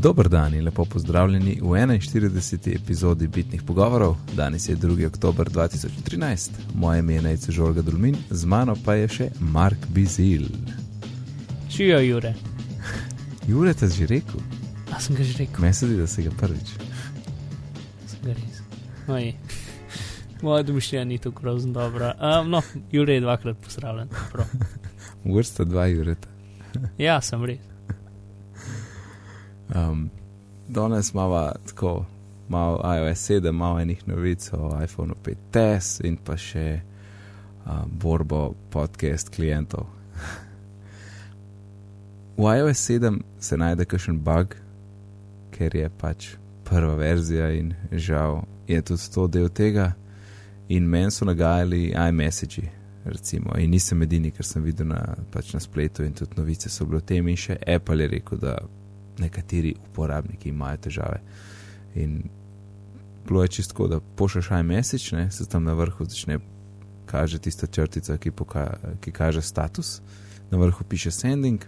Dober dan in lepo pozdravljeni v 41. epizodi Bitnih pogovorov. Danes je 2. oktober 2013, moje ime je Najce Žorga Dulmin, z mano pa je še Mark Bizil. Živijo, Jure. Jure, te že rekel? A sem ga že rekel. Meni se zdi, da si ga prvič. Sem ga res. Oj. Moja domišljija ni tako grozno dobra. Um, no, Jure je dvakrat pozdravljen. prav. Mogoče sta dva Jureta. Ja, sem res. Um, danes imamo tako, malo iOS 7, malo enih novic o iPhonu 5S in pa še um, borbo podcast klientov. v iOS 7 se najde kakšen bug, ker je pač prva verzija in žal je tudi to del tega. In meni so nagajali iMessage, recimo, in nisem edini, ker sem videl na, pač na spletu in tudi novice so bile o tem, in še Apple je rekel, da nekateri uporabniki imajo težave. In bilo je čisto, da pošlješ iMessage, ne, se tam na vrhu začne kaže tista črtica, ki, poka, ki kaže status, na vrhu piše sending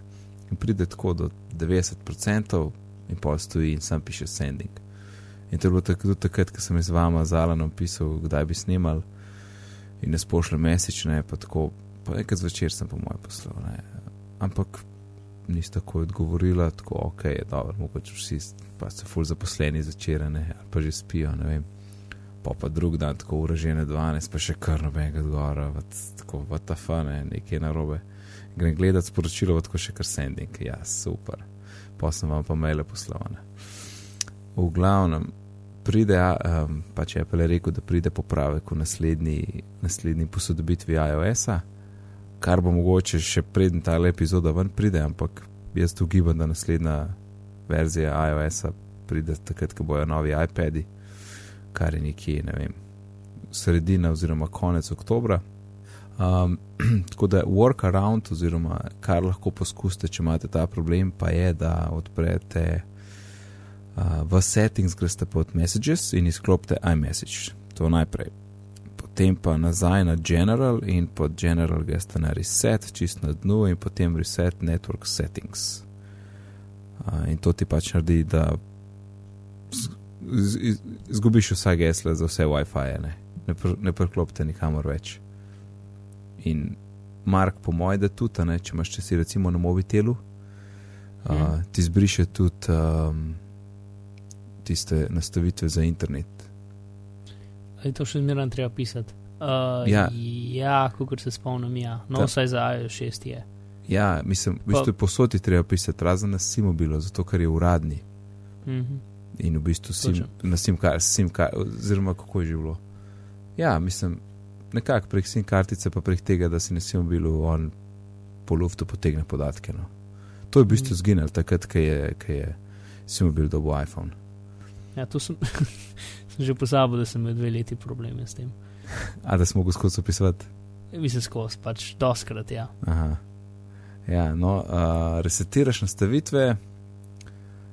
in pride tako do 90% in pol stoji in sam piše sending. In to je bilo tudi takrat, ko sem z vama z Alanom pisal, kdaj bi snimal in ne spošlje mesečne, pa tako, pa nekaj zvečer sem po mojem poslal. Ne. Ampak nista tako odgovorila, tako ok, je dobro, mogoče vsi pa so ful zaposleni začerane ali pa že spijo, ne vem. Pa pa drug dan tako uražene 12, pa še kar nobenega zgora, tako VTF, ne, nekaj narobe. Grem gledat sporočilo, tako še kar sending, ja, super. Pa sem vam pa maile poslovane. V glavnem, pride, um, pač Apple je rekel, da pride popravek v naslednji, naslednji posodobitvi iOS-a, kar bo mogoče še preden ta epizoda ven pride, ampak jaz tu gibam, da naslednja verzija iOS-a pride takrat, ko bojo novi iPadi, kar je nekje, ne vem, sredina oziroma konec oktobra. Um, tako da workaround, oziroma kar lahko poskusite, če imate ta problem, pa je, da odprete uh, v settings, greste pod messages in izklopite iMessage. To najprej. Potem pa nazaj na general in pod general greste na reset, čist na dnu in potem reset network settings. Uh, in to ti pač naredi, da izgubiš vsa gesla za vse WiFi, ne, ne, pr ne preklopite nikamor več. In Mark, po mojem, da tudi, ne, če imaš če si recimo na mobitelu, uh, Mhm. ti zbriše tudi um, tiste nastavitve za internet. Ali to še zmeraj treba pisati? Uh, Ja. ja kot se spomnim, ja. No, Ta- vsaj za iOS 6 je. Ja, mislim, v bistvu posodi treba pisati, razen na Simobilu, zato ker je uradni. Mhm. In v bistvu sim, na SIM karti, sim kar, oziroma kako je že bilo. Ja, mislim, nekako prek SIM kartice, pa prek tega, da si na Simobilu on po luftu potegne podatke. No. To je v bistvu Mhm. zginil takrat, ko je, ko je Simobil dobil iPhone. Ja, to sem, sem že pozabil, da sem imel dve leti probleme s tem. A da smo mogli skozi opisovati. Mislim, skozi, pač doskrat, ja. Aha. Ja, no, uh, resetiraš nastavitve,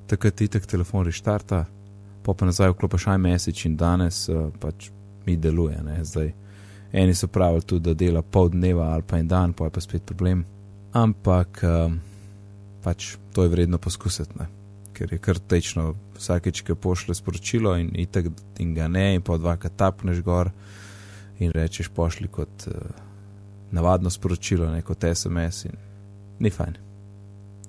takrat ti tak telefon reštarta, pa pa nazaj vklopiš iMessage in danes uh, pač mi deluje. Ne? Zdaj, eni so pravili tudi, da dela pol dneva ali pa en dan, pa je pa spet problem. Ampak um, pač to je vredno poskusiti, ne? Ker je kar tečno vsakeč, ki pošle sporočilo in, itak, in ga ne, in pa dvakrat tapneš gor in rečeš pošli kot. Uh, navadno sporočilo, ne kot SMS, in ni fajn.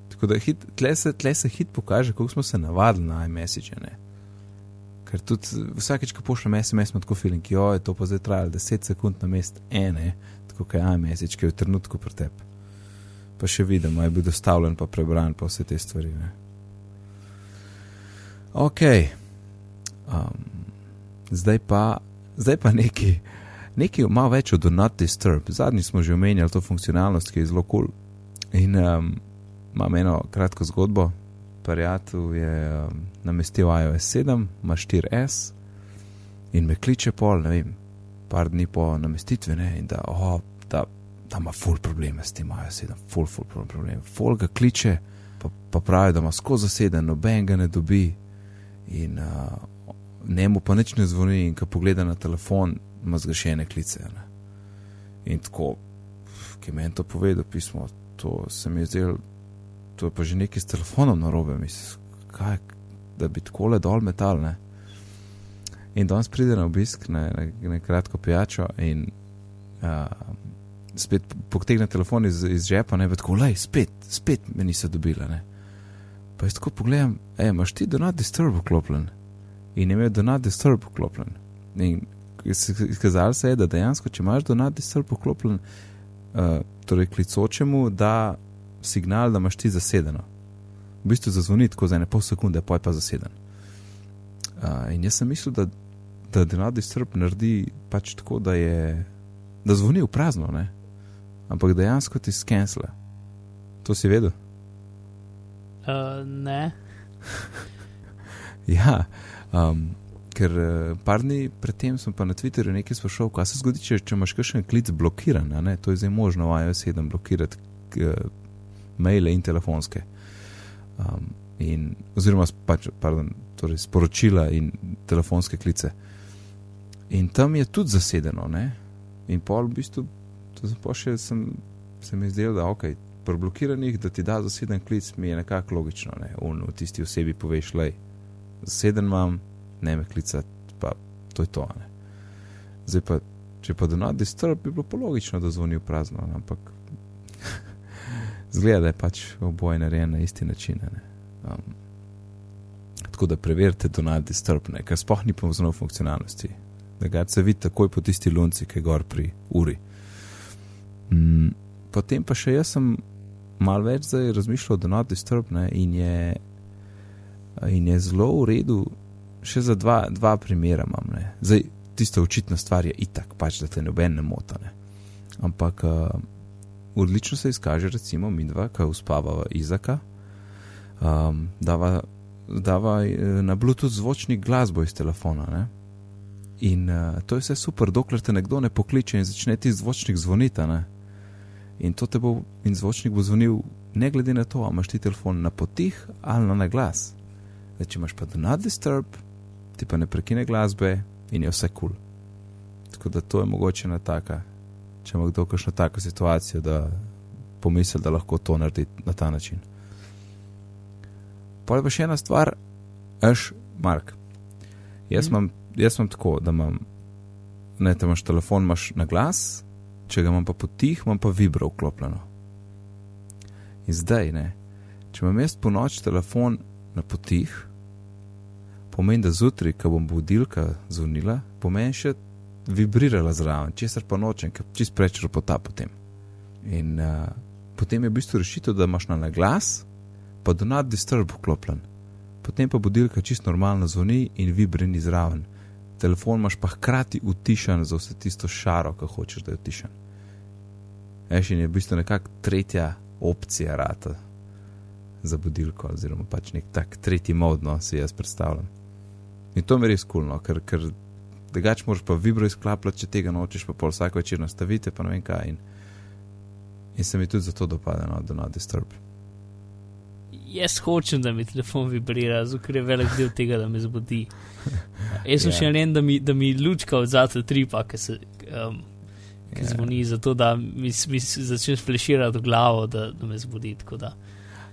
Tako da hit, tle, se, tle se hit pokaže, kako smo se navadili na iMessage. Ne? Ker tudi vsakeč, ko pošljem SMS, imam tako feeling, jo je to pa zdaj trajalo 10 sekund na mest ene, tako kot je iMessage, ki je v trenutku pri tebi. Pa še vidimo, je bil dostavljen, pa prebran, pa vse te stvari. Ne? Ok, um, zdaj pa, zdaj pa neki nekaj malo več od Do Not Disturb. Zadnji smo že omenjali to funkcionalnost, ki je zelo kul. Cool. In um, imam eno kratko zgodbo. Prijatelj je um, namestil iOS 7, ima 4S in me kliče pol, ne vem, par dni po namestitvi, ne, in da, oh, da, da ima full probleme s tem iOS 7, full, full probleme. Full ga kliče, pa, pa pravi, da ima skozi zaseden, noben ga ne dobi. In uh, njemu pa nič ne zvoni, in ko pogleda na telefon, ima zgrešene klice. Ne. In tako, ki meni to povedal, pismo, to se mi je zdelo, to je pa že nekaj s telefonom na robe, mislim, kaj, da bi tako le dol metalne. In danes pride na obisk na, na, na kratko pijačo in uh, spet potegne telefon iz, iz žepa, ne več tako, lej, spet, spet me niso dobila. Ne. Pa jaz tako pogledam, ej, imaš ti do not disturb vklopljen in imel do not disturb vklopljen. In izkazalo se je, da dejansko, če imaš do not disturb vklopljen, uh, torej klicočemu, da signal, da imaš ti zasedeno. V bistvu zazvoni tako za ene pol sekunde, pa je pa zaseden. Uh, in jaz sem mislil, da, da not disturb naredi pač tako, da je, da zvoni v prazno, ne? ampak dejansko ti skensle. To si vedel? Uh, ne. ja, um, ker uh, par dni predtem sem pa na Twitterju nekaj sprašal, kaj se zgodi, če, če imaš kakšen klic blokiran. To je zdaj možno v iOS 7 blokirati uh, maile in telefonske. Um, in, oziroma, pač, pardon, torej sporočila in telefonske klice. In tam je tudi zasedeno, ne? in pol v bistvu, to sem pa še, sem, se mi zdelo, da ok, pri blokiranih, da ti da zaseden klic, mi je nekako logično, ne, Un, v tisti osebi poveš, le, zaseden imam, ne me klicati, pa to je to. Ne. Zdaj pa, če pa do not disturb, bi bilo pa logično, da zvoni v prazno, ampak zgleda, da je pač oboje narejeno na isti način. Um, tako da preverite do not disturb, ne, ker spoh ni v funkcionalnosti. Da ga se vidi takoj po tisti lunci, ki je gor pri uri. Mm, potem pa še jaz sem malo več zdaj razmišljal, da not disturb ne, in, je, in je zelo v redu, še za dva, dva primera imam. Ne. Zdaj, tista očitna stvar je itak, pač da te noben ne motane. Ampak uh, odlično se izkaže, recimo, mi dva, ki uspavava izaka, um, dava, dava na Bluetooth zvočnik glasbo iz telefona. Ne. In uh, to je vse super, dokler te nekdo ne pokliče in začne ti zvočnik zvoniti in te bo, in zvočnik bo zvonil, ne glede na to, ali imaš ti telefon na potih ali na glas. Zdaj, če imaš pa do not disturb, ti pa ne prekine glasbe in je vse kul. Cool. Tako da to je mogoče na taka, če ima kdo kakšno tako situacijo, da pomisli, da lahko to naredi na ta način. Pa je pa še ena stvar, aš, Mark. Jaz, mm. imam, jaz imam tako, da imam, ne, da imaš telefon, imaš na glas, če ga imam pa potih, imam pa vibro vklopljeno. In zdaj, ne, če imam jaz po noč telefon na potih, pomeni, da zjutraj, ko bom budilka zvonila, pomeni še vibrirala zraven, česar pa nočem, ker čist prečer pota potem. In uh, potem je v bistvu rešitev, da imaš na glas, pa do not disturb vklopljen. Potem pa budilka čist normalno zvoni in vibrini zraven telefon imaš pa hkrati utišan za vse tisto šaro, ki hočeš, da je utišan. Eš in je v bistvu nekakšna tretja opcija rata za budilko, oziroma pač nek tak tretji modno si jaz predstavljam. In to mi res kulno, ker, ker drugač moraš pa vibro izklapljati, če tega nočeš, pa pol vsak večer nastavite, pa ne vem kaj. In, in se mi tudi zato dopada, no, da no disturb jaz hočem, da mi telefon vibrira, ker je velik del tega, da me zbudi. Jaz sem yeah. še ja. en, da mi, da mi lučka od zate tripa, ki se. Um, Ki yeah. Ja. zvoni zato, da mi, mi začneš fleširati v glavo, da, da me zbudi.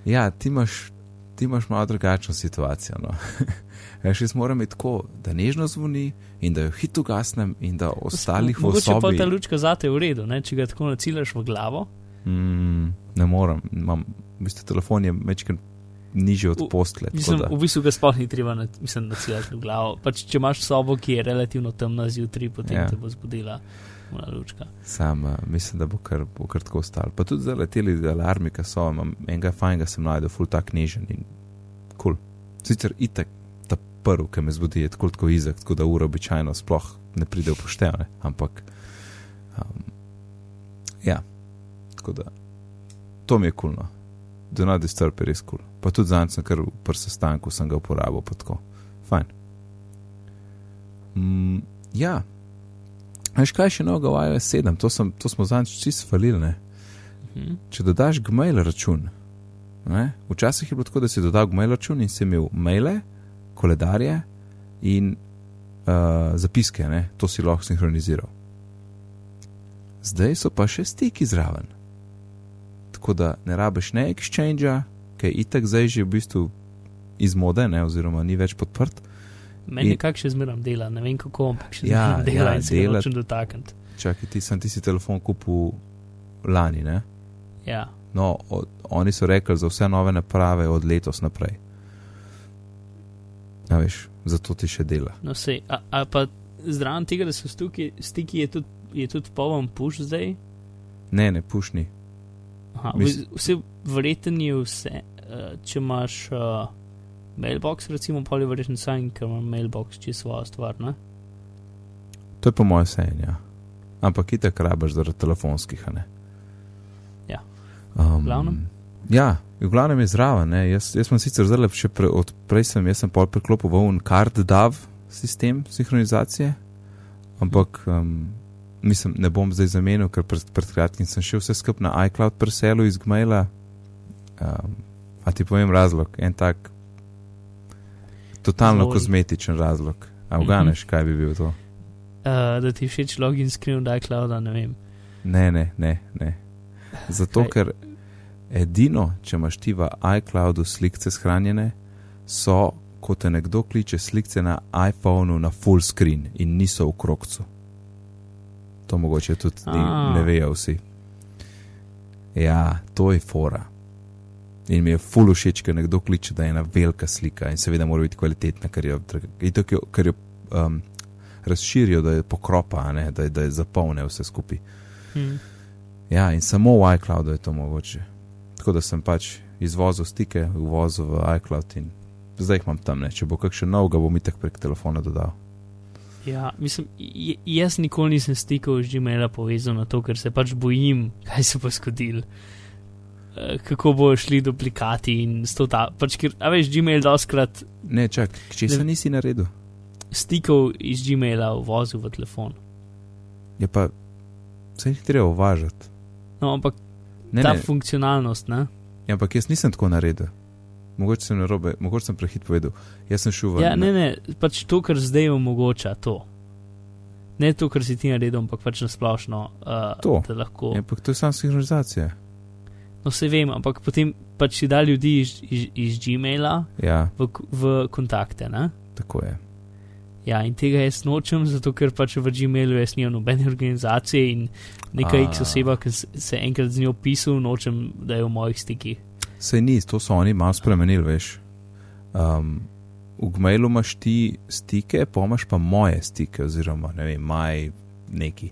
Ja, ti imaš, ti imaš malo drugačno situacijo. No. Še moram biti tako, da nežno zvoni in da jo hitro gasnem, in da ostalih v sobi. Če pa ta lučka zate v redu, ne? če ga tako naciljaš v glavo. Mm, ne morem, imam, v bistvu telefon je večkrat nižji od postle. Mislim, v bistvu ga sploh ni treba nacirati v glavo. Pač, če imaš sobo, ki je relativno temna zjutraj, potem ja. te bo zbudila. Sam uh, mislim, da bo kar, bo kar tako ostalo. Pa tudi za leteli alarmi, ki so, imam enega fajnega, sem najdel, full tak nižen in kul. Cool. Sicer itek ta prvi, ki me zbudi, je tako, tako izak, tako da ura običajno sploh ne pride v poštevne, ampak um, ja, tako da to mi je kulno. Cool, Do not disturb je res kul. Cool. Pa tudi zanj sem kar v sestanku sem ga uporabil, pa tako. Fajn. Mm, ja. Veš kaj še novega v iOS 7, to, sem, to smo zanj čisto falili. Mhm. Če dodaš Gmail račun, ne? včasih je bilo tako, da si dodal Gmail račun in si imel maile, koledarje in uh, zapiske, ne? to si lahko sinhroniziral. Zdaj so pa še stiki zraven tako da ne rabiš ne exchange, ki je itak zdaj že v bistvu iz mode, ne, oziroma ni več podprt. Meni nekako še zmeraj dela, ne vem kako, ampak še Ja, zmeraj dela ja, in se ga nočem dotakniti. Čakaj, ti sem ti si telefon kupil lani, ne? Ja. No, od, oni so rekli za vse nove naprave od letos naprej. Ja, veš, zato ti še dela. No, sej, a, a pa zraven tega, da so stuki, stiki, je tudi, je tudi poln push zdaj. Ne, ne, pušni. Aha, Mis- v- vse verjeten je vse, uh, če imaš uh, mailbox, recimo, pa je verjeten sajn, ker ima mailbox čisto svojo stvar. Ne? To je po mojem senju. Ja. Ampak itek rabaš zaradi telefonskih, ne. Ja. Um, Glavnem? Ja, v glavnem je zraven. ne. Jaz, jaz sem sicer zdaj še pre, od prej sem, jaz sem pol preklopil v un card DAV sistem sinhronizacije, ampak um, mislim, ne bom zdaj zamenil, ker pred, pred kratkim sem šel vse skup na iCloud preselu iz Gmaila. Um, a ti povem razlog, en tak totalno Izvoli. kozmetičen razlog. A Mhm. uganeš, kaj bi bil to? Uh, da ti všeč login screen od iClouda, ne vem. Ne, ne, ne. ne. Zato, ker edino, če imaš ti v iCloudu slike shranjene, so, ko te nekdo kliče slike na iPhonu na full screen in niso v krokcu. To mogoče tudi ni, ne vejo vsi. Ja, to je fora. In mi je full všeč, ker nekdo kliče, da je ena velika slika in seveda mora biti kvalitetna, ker jo, itak jo, ker jo um, razširijo, da je pokropa, a ne, da, je- da je zapolne vse skupaj. Hm. Ja, in samo v iCloudu je to mogoče. Tako da sem pač izvozil stike, uvozil v iCloud in zdaj jih imam tam, ne. če bo kakšen nov, ga bom itak prek telefona dodal. Ja, mislim, jaz nikoli nisem stikal z Gmaila povezan na to, ker se pač bojim, kaj se bo zgodilo. Eh, Kako bojo šli duplikati in sto ta. Pač, ker, a veš, Gmail doskrat Ne, čak, če se Ne- nisi naredil, stikov iz Gmaila vozil v telefon. je pa se jih treba uvažati. No, ampak Ne, ta ne, funkcionalnost, ne? ja, ampak jaz nisem tako naredil. Mogoče sem narobe, mogoče sem prehit povedal. Jaz sem šel v. Ja, ne, ne, pač to, kar zdaj omogoča to. Ne to, kar si ti naredil, ampak pač nasplošno, uh, To. da lahko. Ja, ampak to je samo sinhronizacija. No, se vem, ampak potem pač si da ljudi iz, iz, iz Gmaila Ja, v, v kontakte. Ne? tako je. Ja, in tega jaz nočem, zato ker pač v Gmailu jaz nimam nobene organizacije in neka A. X oseba, ki se enkrat z njo pisal, nočem, da je v mojih stikih. Sej ni, to so oni malo spremenili, veš. Um, v Gmailu imaš ti stike, pa imaš pa moje stike, oziroma ne vem, maj neki.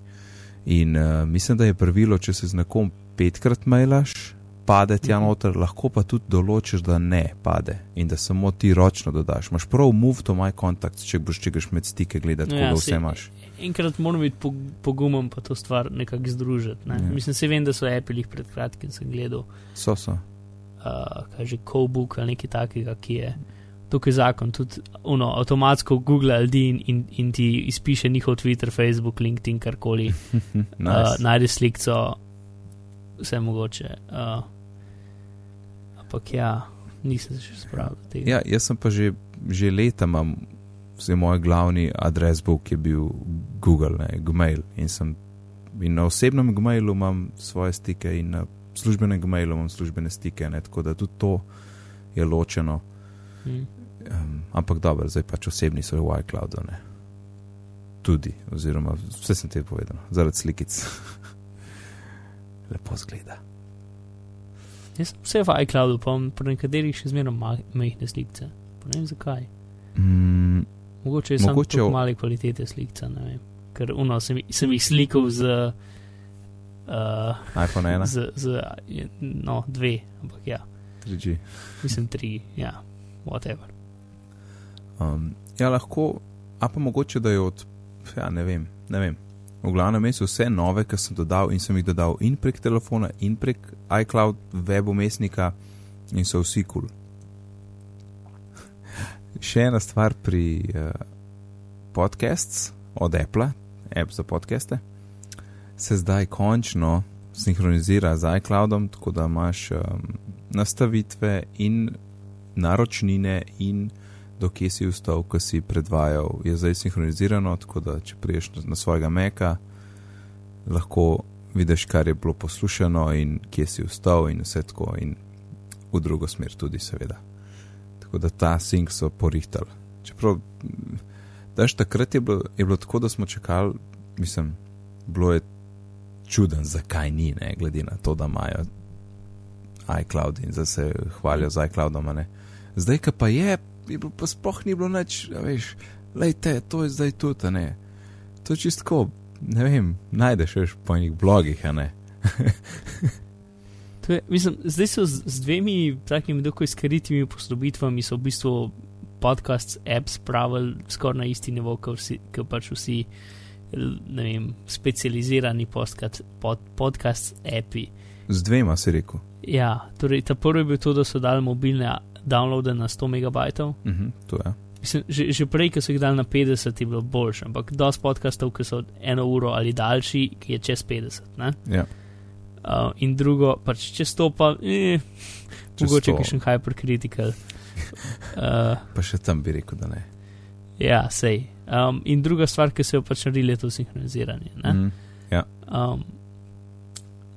In uh, mislim, da je pravilo, če se z nekom petkrat mailaš, pade tja noter, lahko pa tudi določiš, da ne pade in da samo ti ročno dodaš. Imaš prav move to my contact, če boš čekaš med stike gledati, No ja, saj- vse imaš. Enkrat moram biti pog- pogumem, pa to stvar nekako združiti. Ne? Ja. Mislim, se vem, da so Apple jih pred kratkim sem gledal. So, so. uh, kaj že Cobook ali nekaj takega, ki je tukaj zakon, tudi uno, avtomatsko Google ljudi in, in, in ti izpiše njihov Twitter, Facebook, LinkedIn, karkoli, nice. uh, najde slikco, vse mogoče. Uh, ampak ja, nisem se še spravil do tega. Ja, jaz sem pa že, že leta imam, vse moj glavni adresbook je bil Google, ne, Gmail. In, sem, in na osebnem Gmailu imam svoje stike, in na službenem Gmailu imam službene stike, ne, tako da tudi to je ločeno. Hm. Um, ampak dobro, zdaj pač osebni so v iCloudu. Ne. Tudi, oziroma vse sem ti povedal, zaradi slikic. Lepo zgleda. Jaz sem vse v iCloudu, pa pri nekaterih še zmerno ma- majhne slikce. Pa ne vem zakaj. Mm, Mogoče je samo tako v- male kvalitete slikca, ne vem. Ker uno, sem, sem jih slikal z. Uh, iPhone 1, z, z, no, dve, ampak ja, 3G. mislim tri, ja, whatever. Um, ja, lahko, a pa mogoče da je od, ja, ne vem, ne vem. V glavnem mestu vse nove, ki sem dodal in sem jih dodal in prek telefona, in prek iCloud web umestnika in so vsi kul. Cool. Še ena stvar pri uh, podcasts od Apple, app za podcaste, se zdaj končno sinhronizira z iCloudom, tako da imaš um, nastavitve in naročnine in dokje si vstal, ko si predvajal, je zdaj sinhronizirano, tako da če priješ na, na svojega meka, lahko vidiš, kar je bilo poslušano in kje si vstal in vse tako in v drugo smer tudi, seveda. Tako da ta sink so porihtali. Čeprav, daš takrat je bilo, je bilo tako, da smo čakali, mislim, bilo je čuden, zakaj ni, ne, glede na to, da imajo iCloud in da se hvalijo z iCloudom. Ne. Zdaj, ki pa je, je bilo pa sploh ni bilo nič, veš, lejte, to je zdaj tudi, ne. To je čistko, ne vem, najdeš veš po enih blogih, a ne. je, mislim, zdaj so z, z dvemi takimi dokaj iskritimi posodobitvami v bistvu podcast apps spravili skoraj na isti nivo, kot pač vsi vem, specializirani podcast, pod, podcast appi. Z dvema si rekel. Ja, torej ta prvi je bil to, da so dali mobilne downloade na 100 megabajtov. Uh mhm, -huh, to je. Mislim, že, že prej, ko so jih dali na 50, je bilo boljše, ampak dosti podcastov, ki so eno uro ali daljši, ki je čez 50. Ja. Uh, in drugo, pač če stopa, eh, mogoče je še hypercritical. Uh, pa še tam bi rekel, da ne. Ja, sej. Um, in druga stvar, ki se jo pač naredili, je to sinhroniziranje. Mm, ja. um,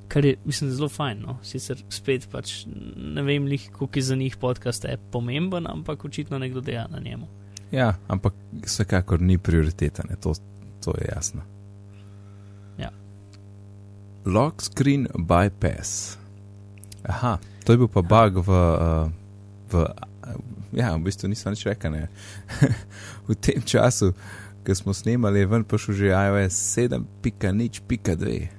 kar je, mislim, zelo fajn. No? Sicer spet pač ne vem, koliko je za njih podcast je pomemben, ampak očitno nekdo dela na njemu. Ja, ampak vsekakor ni prioriteta, ne? to, to je jasno. Ja. Lock screen bypass. Aha, to je bil pa bug v. Uh, v ja, v bistvu nisem več rekel. v tem času, ko smo snemali, je ven prišel že iOS 7.0.2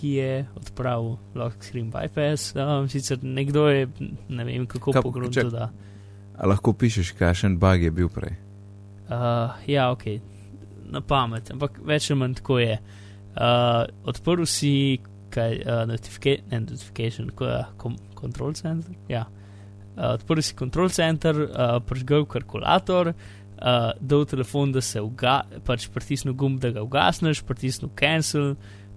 ki je odpravil lock screen bypass. Um, sicer nekdo je, ne vem kako pogledati to da. A lahko pišeš, kakšen bug je bil prej? Uh, ja, ok, na pamet, ampak več ali manj tako je. Uh, odprl si kaj, uh, notifika ne, notification, ko je control center. Ja. Uh, odprl si control center, uh, prižgal kalkulator, uh, dal telefon, da se uga, pač pritisnil gumb, da ga ugasneš, pritisnil cancel,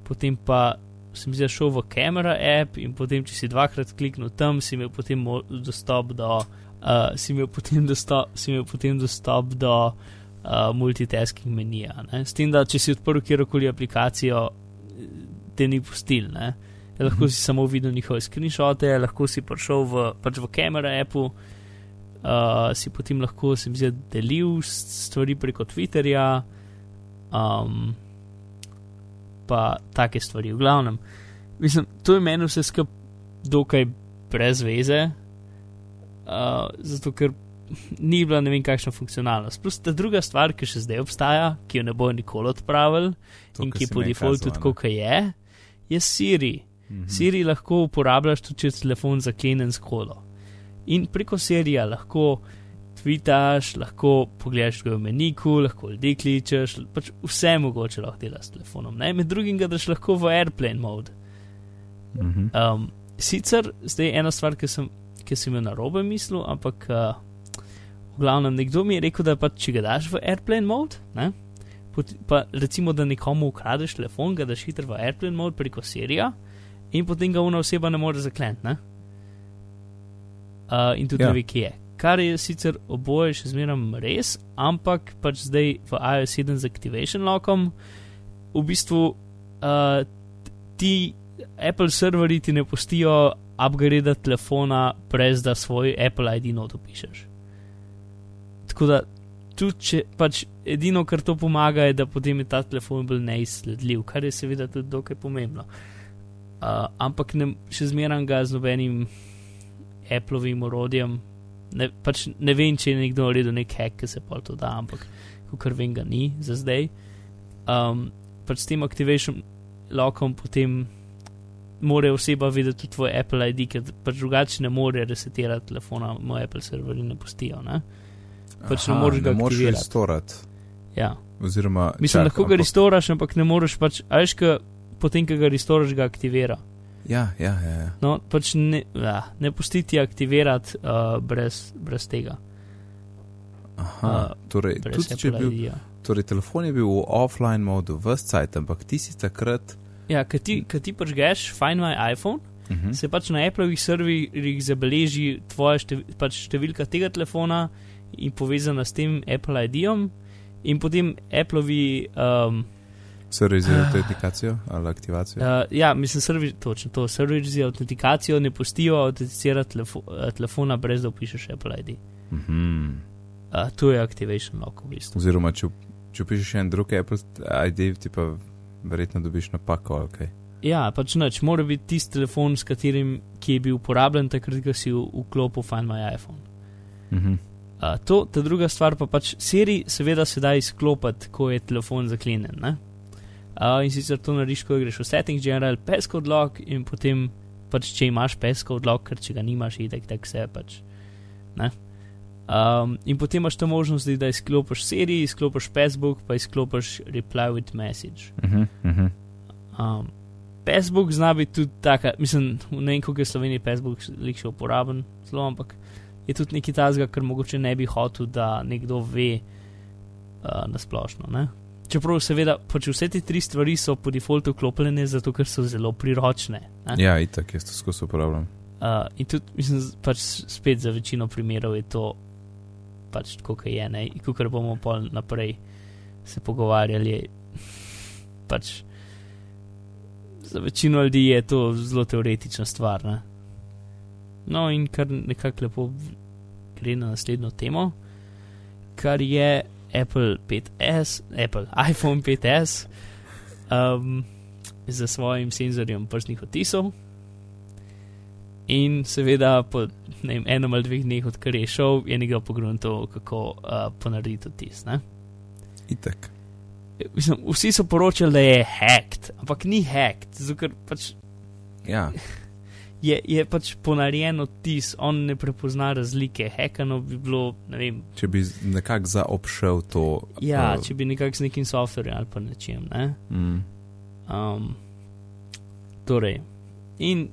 potem pa sem zdaj šel v kamera app in potem, če si dvakrat kliknil tam, si imel potem dostop do, uh, si imel potem dostop, si imel potem dostop do uh, multitasking menija. Ne? S tem, da če si odprl kjerkoli aplikacijo, te ni pustil. Ne? Ja, lahko si samo videl njihove screenshote, lahko si prišel v, pač v kamera appu. Uh, si potem lahko se mi zdi delil stvari preko Twitterja, um, pa take stvari. V glavnem, mislim, to je meni vse skupaj dokaj brez veze, uh, zato ker ni bila ne vem kakšna funkcionalnost. Plus ta druga stvar, ki še zdaj obstaja, ki jo ne bo nikoli odpravil to, in ki po defaultu tako, kot je, je Siri. Mhm. Siri lahko uporabljaš tudi, če telefon zaklenen s kolo. In preko Sirija lahko tvitaš, lahko pogledaš v meniku, lahko ljudi kličeš, pač vse mogoče lahko delaš s telefonom. Ne? Med drugim ga daš lahko v airplane mode. -hmm. um, sicer zdaj ena stvar, ki sem, ki sem jo na robe mislil, ampak uh, v glavnem nekdo mi je rekel, da pač če ga daš v airplane mode, ne? pa recimo, da nekomu ukradeš telefon, ga daš hitro v airplane mode preko Sirija in potem ga una oseba ne more zakleniti. Uh, in tudi ja. ne ve, kje je kar je sicer oboje še zmeraj res, ampak pač zdaj v iOS 7 z Activation Lockom, v bistvu uh, ti Apple serverji ti ne pustijo upgrade telefona, brez da svoj Apple ID not opišeš. Tako da, tudi če pač edino, kar to pomaga, je, da potem je ta telefon bolj neizsledljiv, kar je seveda tudi dokaj pomembno. Uh, ampak ne, še zmeraj ga z nobenim Appleovim orodjem, ne, pač ne vem, če je nekdo naredil nek hack, ki se pa to da, ampak kar vem, ga ni za zdaj. Um, pač s tem activation lockom potem more oseba videti tudi tvoj Apple ID, ker pač drugače ne more resetirati telefona, moj Apple server ne pustijo. Ne? Pač Aha, ne moreš ga restorirati. Ja. Oziroma, Mislim, čak, lahko ga ampak... restoraš, ampak ne moreš pač, ajš, potem, ko ga restoraš, ga aktivira. Ja, ja, ja. ja. No, pač ne, ja, ne pustiti aktivirati uh, brez, brez tega. Aha, uh, torej, tudi če bil, ja. torej, telefon je bil v offline modu, vse cajt, ampak ti si takrat. Ja, kad ti, ti pač greš, find my iPhone, uh mhm. -huh. se pač na Appleovih serverjih zabeleži tvoja štev, pač številka tega telefona in povezana s tem Apple ID-om, in potem Appleovi. Um, Serverizirajo autentikacijo ali aktivacijo? Uh, ja, mislim, servi, točno to. Serverji za autentikacijo ne pustijo autenticirati telefo, uh, telefona, brez da upišeš Apple ID. Mm -hmm. uh, to je activation lock v bistvu. Oziroma, če, če upišeš en drug Apple ID, ti pa verjetno dobiš napako. Okay. Ja, pač noč, mora biti tisti telefon, s katerim je bil uporabljen, takrat, ko si vklopil Find My iPhone. Mm -hmm. uh, to, ta druga stvar pa pač Siri, seveda, se da izklopiti, ko je telefon zaklenjen. Uh, in sicer to narediš, ko greš v settings, general, passcode lock in potem, pač, če imaš passcode lock, ker če ga nimaš, itek tak vse pač. Um, in potem imaš to možnost, da izklopiš Siri, izklopiš Facebook, pa izklopiš Reply with Message. Uh -huh, uh -huh. Um, Facebook zna biti tudi taka, mislim, ne vem, kako je Sloveniji Facebook še uporaben, zelo, ampak je tudi nekaj tazga, ker mogoče ne bi hotel, da nekdo ve uh, na splošno. Ne? Čeprav, seveda, pač vse te tri stvari so po defaultu vklopljene, zato ker so zelo priročne. Ne? Ja, itak, jaz to skozi uporabljam. Uh, in tudi, mislim, pač spet za večino primerov je to pač tako, kot je, ne, in kar bomo pa naprej se pogovarjali. Pač za večino ljudi je to zelo teoretična stvar. Ne? No, in kar nekako lepo gre na naslednjo temo, kar je Apple 5S, Apple iPhone 5S um, z svojim senzorjem prstnih odtisov. In seveda, po vem, enem ali dveh dneh, odkar je šel, je nekaj pogrunto, kako uh, ponarediti odtis. Itek. Mislim, vsi so poročali, da je hacked, ampak ni hacked, zato ker pač. Ja. Je, je pač ponarejen odtis, on ne prepozna razlike, hekano bi bilo, ne vem. Če bi nekako zaobšel to. Ja, uh, če bi nekako z nekim softverjem ali pa nečem. Ne? Mm. Um, torej, in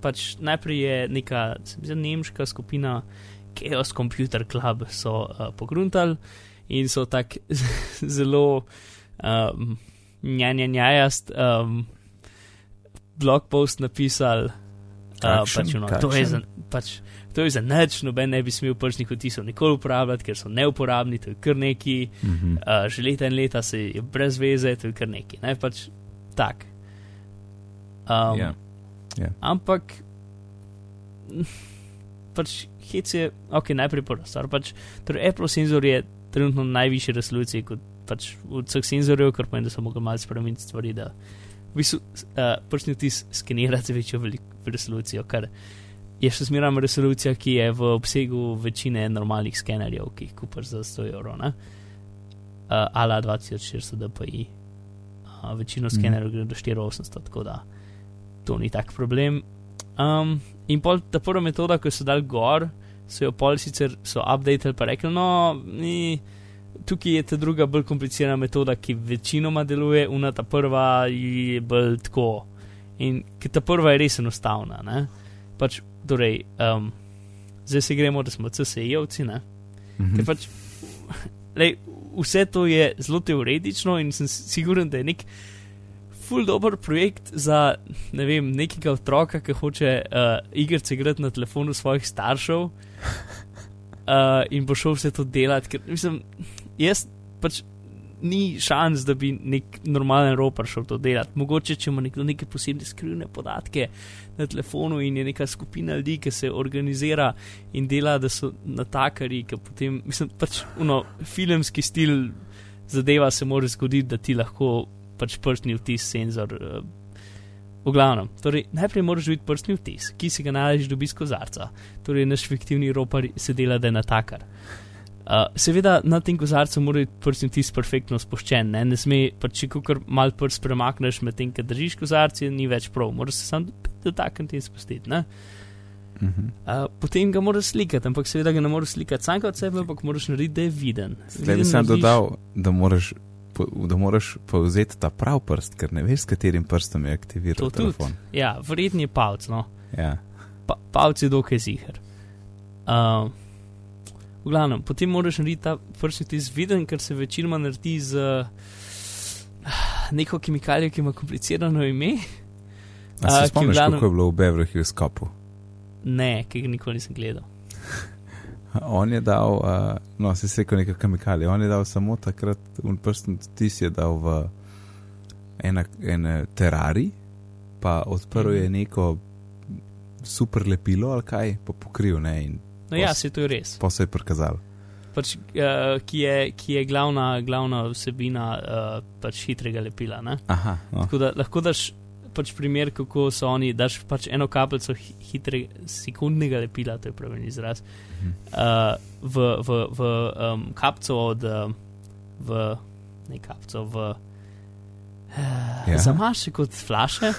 pač najprej je neka, zdi, nemška skupina Chaos Computer Club so uh, pogruntali in so tako zelo um, njanjajast um, blog post napisali. Uh, pač, no, to, je za, pač, to je za nič, noben ne bi smel prstnih odtisov nikoli uporabljati, ker so neuporabni, to je kar neki, Mm -hmm. uh, že leta in leta se je brez veze, to je kar neki, ne pač tak. Um, Ja. Ja. Ampak, pač hec je, ok, najprej prva stvar. Pač, torej Apple senzor je trenutno najvišje resolucije kot pač od vseh senzorjev, kar pomeni, da so mogli malo spremeniti stvari, da v bistvu uh, prstni vtis skenira z večjo velik- resolucijo, kar je še zmeraj resolucija, ki je v obsegu večine normalnih skenerjev, ki jih kupaš za 100 evrov. Uh, ala 2400 dpi. Uh, večino Mhm. skenerjev gre do 4800, tako da to ni tak problem. Um, in pol ta prva metoda, ko so dal gor, so jo pol sicer so updated pa rekli, no, ni, tukaj je ta druga bolj komplicirana metoda, ki večinoma deluje, una ta prva je bolj tako. In ta prva je res enostavna, ne? Pač, torej, um, zdaj se gremo, da smo CSE-jevci, ne? Mhm. Ker pač, lej, vse to je zelo teoretično in sem siguren, da je nek ful dober projekt za ne vem, nekega otroka, ki hoče uh, igrice igrati na telefonu svojih staršev uh, in bo šel vse to delati. Ker, mislim, jaz pač ni šans, da bi nek normalen ropar šel to delati. Mogoče, če ima nekdo neke posebne skrivne podatke na telefonu in je neka skupina ljudi, ki se organizira in dela, da so natakari, ki potem, mislim, pač uno, filmski stil zadeva se mora zgoditi, da ti lahko pač prstni vtis senzor. Uh, V glavnem, torej, najprej moraš videti prstni vtis, ki si ga najdeš dobi skozi kozarca. Torej, naš fiktivni ropar se dela, da je natakar. Uh, seveda na tem kozarcu mora biti prstni vtis perfektno spuščen, ne, ne sme pa če kar mal prst premakneš med tem, ker držiš kozarce, ni več prav, moraš se sam dotakniti in spustiti. Ne. Mhm. Uh, potem ga moraš slikati, ampak seveda ga ne moreš slikati sam kot sebe, ampak moraš narediti, da je viden. Zdaj bi sam narediš- dodal, da moraš, da moraš povzeti ta prav prst, ker ne veš, s katerim prstom je aktiviral To tudi. telefon. Ja, verjetno je palc, no. Ja. pa, palc je dokaj ziger. Uh, v glavnem, potem moraš narediti ta prstni vtis viden, ker se večinoma naredi z uh, neko kemikalijo, ki ima komplicirano ime. A se ki spomniš, glavnem- kako je bilo v Beverly Hills Copu? Ne, ki ga nikoli nisem gledal. On je dal, uh, no, se je rekel neka kemikalija, on je dal samo takrat, un prstni tis je dal v ena, ena terari, pa odprl je neko super lepilo ali kaj, pa pokril ne. In No, ja, se to je res. pa se je prikazal. Pač, uh, ki, je, ki je glavna, glavna vsebina uh, pač hitrega lepila. Ne? Aha, no. Tako da lahko daš pač primer, kako so oni, daš pač eno kapljico hi- hitrega, sekundnega lepila, to je pravi izraz, Mhm. uh, v, v, v um, kapco od, v, ne kapco, v, uh, Ja. zamaš kot flaše.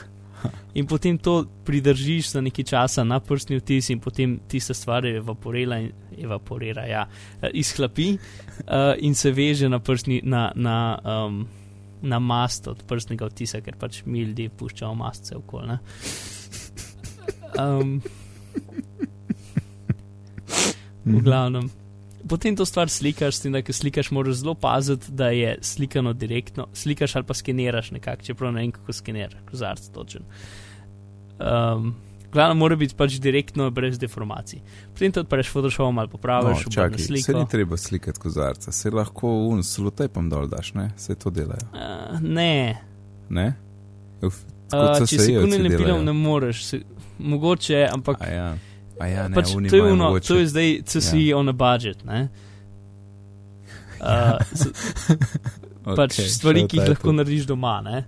In potem to pridržiš za nekaj časa na prstni vtis, in potem tista stvar evaporira, ja, eh, izhlapi uh, in se veže na, prstni, na, na, um, na mast od prstnega vtisa, ker pač mi ljudje puščamo mastce okoli. Um, v glavnem. Potem to stvar slikaš, s tem, da slikaš, moraš zelo paziti, da je slikano direktno. Slikaš ali pa skeniraš nekako, čeprav ne vem, kako skeniraš, kozarc točen. Um, Glavno mora biti pač direktno, brez deformacij. Potem to odpreš Photoshop ali popraviš no, čakaj, se ni treba slikati kozarca, se lahko un slotepom dol daš, ne? Se to delajo, Uh, ne, ne? Uf, uh, kot če CSI-jevci sekunde lepilom delajo. ne moreš, se, mogoče, ampak A ja, ja ne, pač to, je uno, mogoče- to je zdaj CSI ja. on a budget. Ne? Uh, z, pač Okej, stvari, ki jih lahko tu. narediš doma. Ne?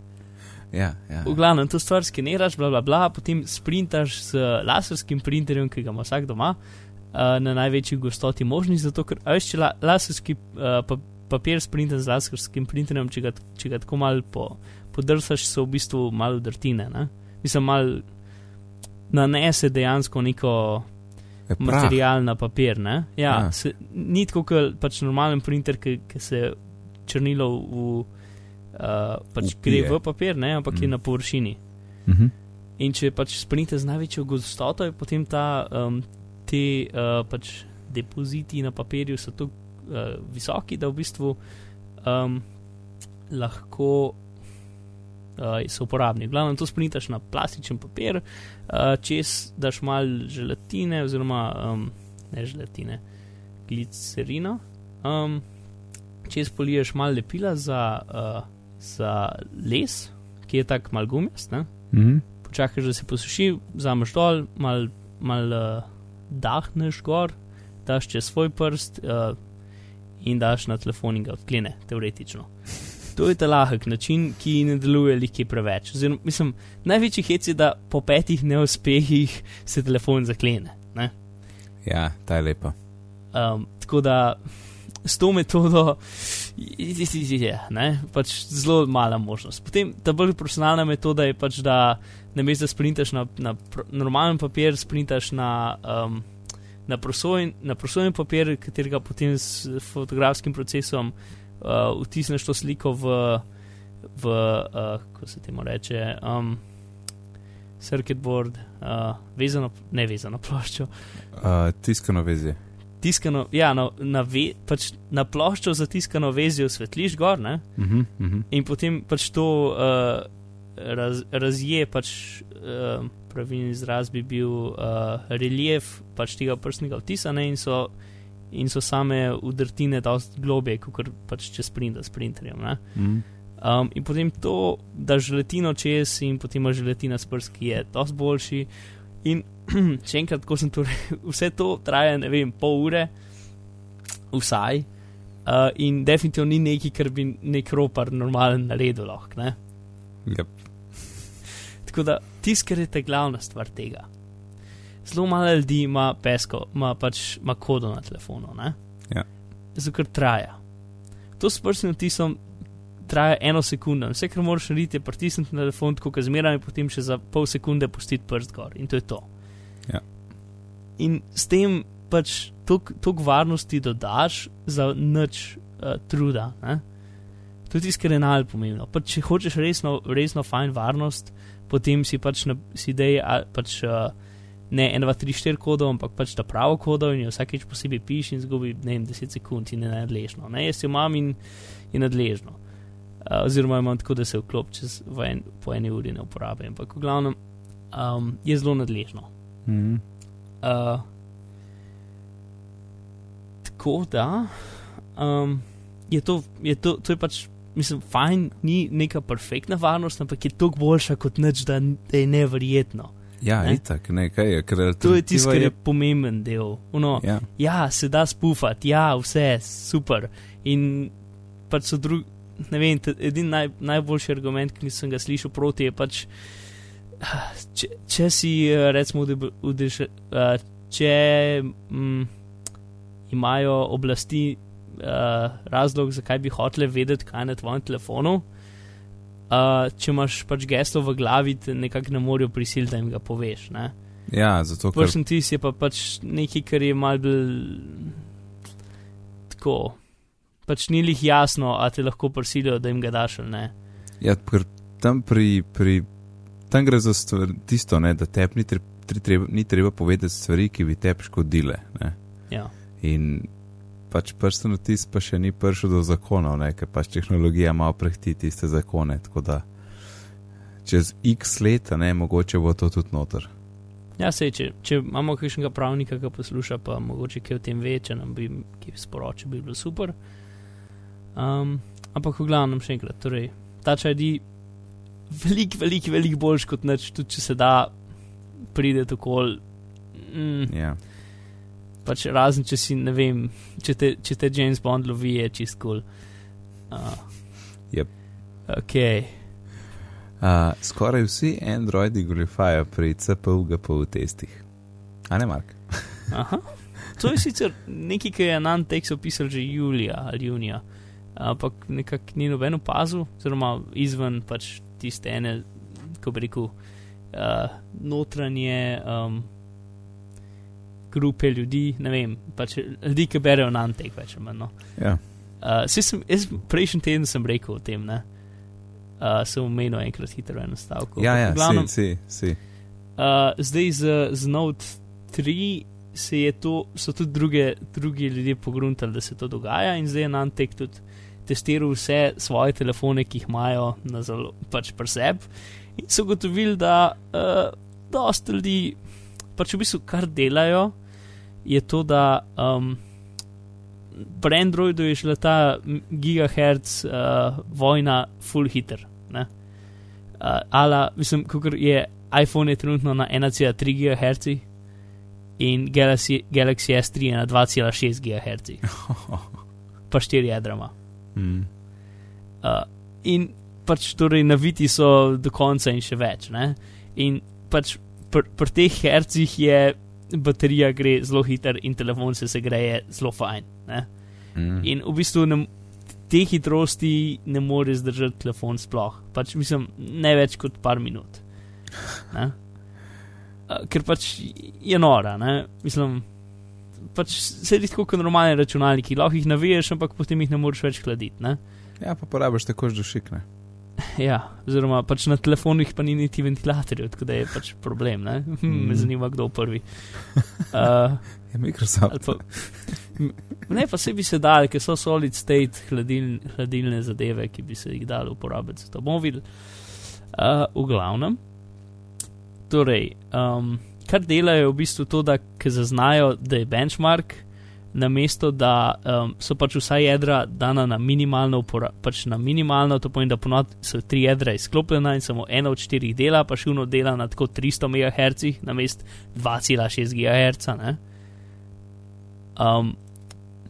Ja, ja. V glavnem, to stvar skeniraš, bla, bla, bla, potem sprintaš z laserskim printerjem, ki ga ima vsak doma, uh, na največji gostoti možni, zato ker, a veš, če la, laserski uh, pa, papir sprintaš z laserskim printerjem, če ga, če ga tako malo po, podrsaš, so v bistvu malo drtine. Ne? Mislim, malo nanese dejansko neko prah. material na papir. Ne? Ja, Ja. se, ni tako, kot pač normalen printer, ki, ki se črnilo v, uh, pač gre Vpije. v papir, ne? ampak mm. je Mm. na površini. Mhm. In če pač sprinte z največjo gostoto, je potem ta, um, te uh, pač depoziti na papirju so tako uh, visoki, da v bistvu um, lahko uh, so uporabni. Glavno to sprintaš na plastičen papir, uh, čez daš malo želatine, oziroma um, ne želatine, glicerina, um, čez poliješ malo lepila za, uh, za les, ki je tak mal gumijast. ne Mhm. počakaš, da se posuši, vzameš dol, mal, mal uh, dahneš gor, daš čez svoj prst uh, in daš na telefon in ga odklene, teoretično. To je ta lahek način, ki ne deluje liki preveč. Oziroma, mislim, največji hec je, da po petih neuspehih se telefon zaklene. Ne? Ja, ta je lepa. Um, tako da s to metodo je ne, pač zelo mala možnost. Potem ta bolj profesionalna metoda je pač, da namesto da sprintaš na, na normalen papir, sprintaš na, um, na, prosojen, na prosojen papir, katerega potem s fotografskim procesom uh, vtisneš to sliko v, v uh, kako se temu reče. Um, Circuit board, uh, vezano, ne vezano ploščo, Uh, tiskano vezje. tiskano, ja, no, na, ve, pač na ploščo za tiskano vezijo svetliš gor, ne? Mhm, mhm. in potem pač to uh, raz, razje, pač uh, pravilni izraz bi bil uh, relief pač tega prstnega vtisa, ne? in so, in so same udrtine dosti globje, kot pač če sprinta s printerjem. Mhm. Um, in potem to, da želatino čez in potem ima želatina s prst, ki je dosti boljši. In še enkrat, ko sem to rekel, vse to traja, ne vem, pol ure, vsaj. Uh, in definitivno ni nekaj, kar bi nek ropar normalen naredil lahko. Ne? Yep. Tako da tiskar je ta glavna stvar tega. Zelo malo ljudi ima pesko, ima pač ima kodo na telefonu. ne. Ja. Zato ker traja. To s prstnim odtisom traja eno sekundo. Vse, kar moraš narediti, je pritisniti na telefon, tako kot zmeraj, in potem še za pol sekunde pustiti prst gor. In to je to. Ja. In s tem pač toliko varnosti dodaš za nič uh, truda. Ne? To je tisto, kar je najbolj pomembno. Pa če hočeš resno, resno fajn varnost, potem si pač na, si dej, a, pač, uh, ne 1, 2, 3, 4 kodov, ampak pač ta pravo kodo in jo vsakeč posebej piši in zgubi ne vem, 10 sekund in je nadležno. Ne, jaz jo imam in je nadležno. Uh, oziroma imam tako, da se vklop čez en, po eni uri ne uporabi, ampak v glavnem um, je zelo nadležno. Mhm. Uh, tako da um, je, to, je to, to je pač mislim, fajn, ni neka perfektna varnost, ampak je toliko boljša kot nič, da, da je neverjetno. Ja, Ne? itak, ne, kaj je, ker To je tisto, kar je pomemben del. Uno, Ja, ja, se da spufati, ja, vse super. In pač so drugi, ne vem, edini naj, najboljši argument, ki sem ga slišal proti, je pač, če, če si, eh, recimo, udeb- udež, uh, če mm, imajo oblasti uh, razlog, zakaj bi hotele vedeti, kaj je na tvojem telefonu. Uh, če imaš pač geslo v glavi, te nekako ne morejo prisiliti, da jim ga poveš. Ne? ja, zato ker Prsten tis je pa pač nekaj, kar je mal bolj tako. Pač ni jih jasno, a te lahko prisilijo, da jim ga daš ali ne. Ja, ker tam pri, pri tam gre za stvar, tisto, ne, da tebi ni, tre, tre, treba, ni treba povedati stvari, ki bi tebi škodile. Ne. Ja. In pač prsten odtis pa še ni prišel do zakonov, ne, ker pač tehnologija malo prehti tiste zakone. Tako da čez x leta, ne, mogoče bo to tudi noter. Ja, sej, če, če imamo kakšnega pravnika, ki posluša, pa mogoče kaj o tem ve, če nam bi kaj sporočil, bi bilo super. Um, ampak v glavnem še enkrat, torej, ta čaj di veliko, veliko, veliko boljš kot nič, tudi če se da pride okol. Mm, Ja. Pač razen če si, ne vem, če te, če te James Bond lovi, je čist kul. Cool. Uh, Jep. Ok, Uh, skoraj vsi Androidi goljufajo pri CPU-GPU testih. A ne, Mark? aha. To je sicer nekaj, kar je Nantex opisal že julija ali junija, ampak nekako ni noben opazil, oziroma izven pač tiste ene, ko bi rekel, uh, notranje um, grupe ljudi, ne vem, pač ljudi, ki berejo Nantex več ali manj. No. Ja. Uh, sem, jaz prejšnji teden sem rekel o tem, ne. Uh, sem omenil enkrat hitro eno stavko. Ja, ja, V glavnem, si, si, si. Uh, zdaj z, z Note 3 se je to, so tudi druge, drugi ljudje pogruntali, da se to dogaja, in zdaj je Nantek tudi testiral vse svoje telefone, ki jih imajo na zelo pač preseb. In so ugotovili, da uh, dosta ljudi, pač v bistvu kar delajo, je to, da um, pri Androidu je šla ta gigahertz uh, vojna full hitter. Ne? Uh, ala, mislim, kako je iPhone je trenutno na 1,3 GHz in Galaxy, Galaxy S3 je na 2,6 GHz, pa 4 jadrama. Mm. Uh, in pač torej naviti so do konca in še več. Ne? In pač pri pr teh hercih je baterija gre zelo hiter in telefon se segreje zelo fajn. Ne? Mm. In v bistvu ne, te hitrosti ne more zdržati telefon sploh. Pač mislim, ne več kot par minut. Ne? Ker pač je nora, ne? mislim. Pač sedi tako kot normalni računalniki, lahko jih naviješ, ampak potem jih ne moreš več hladiti. Ne? Ja, pa porabiš tako dušikne. Ja, oziroma pač na telefonih pa ni niti ventilatorjev, tako da je pač problem. Ne? Hm, Mm. Me zanima, kdo prvi. Uh, Je Microsoft. pa, ne, pa se bi se dal, ker so solid state hladil, hladilne zadeve, ki bi se jih dali uporabiti. To bomo videli. Uh, v glavnem. Torej, um, kar delajo je v bistvu to, da zaznajo, da je benchmark, na mesto, da um, so pač vsa jedra dana na minimalno, pač na minimalno, to pomeni, da ponovadi so tri jedra izklopljena in samo eno od štirih dela, pa še uno dela na tako 300 MHz, na mest 2,6 GHz. Um,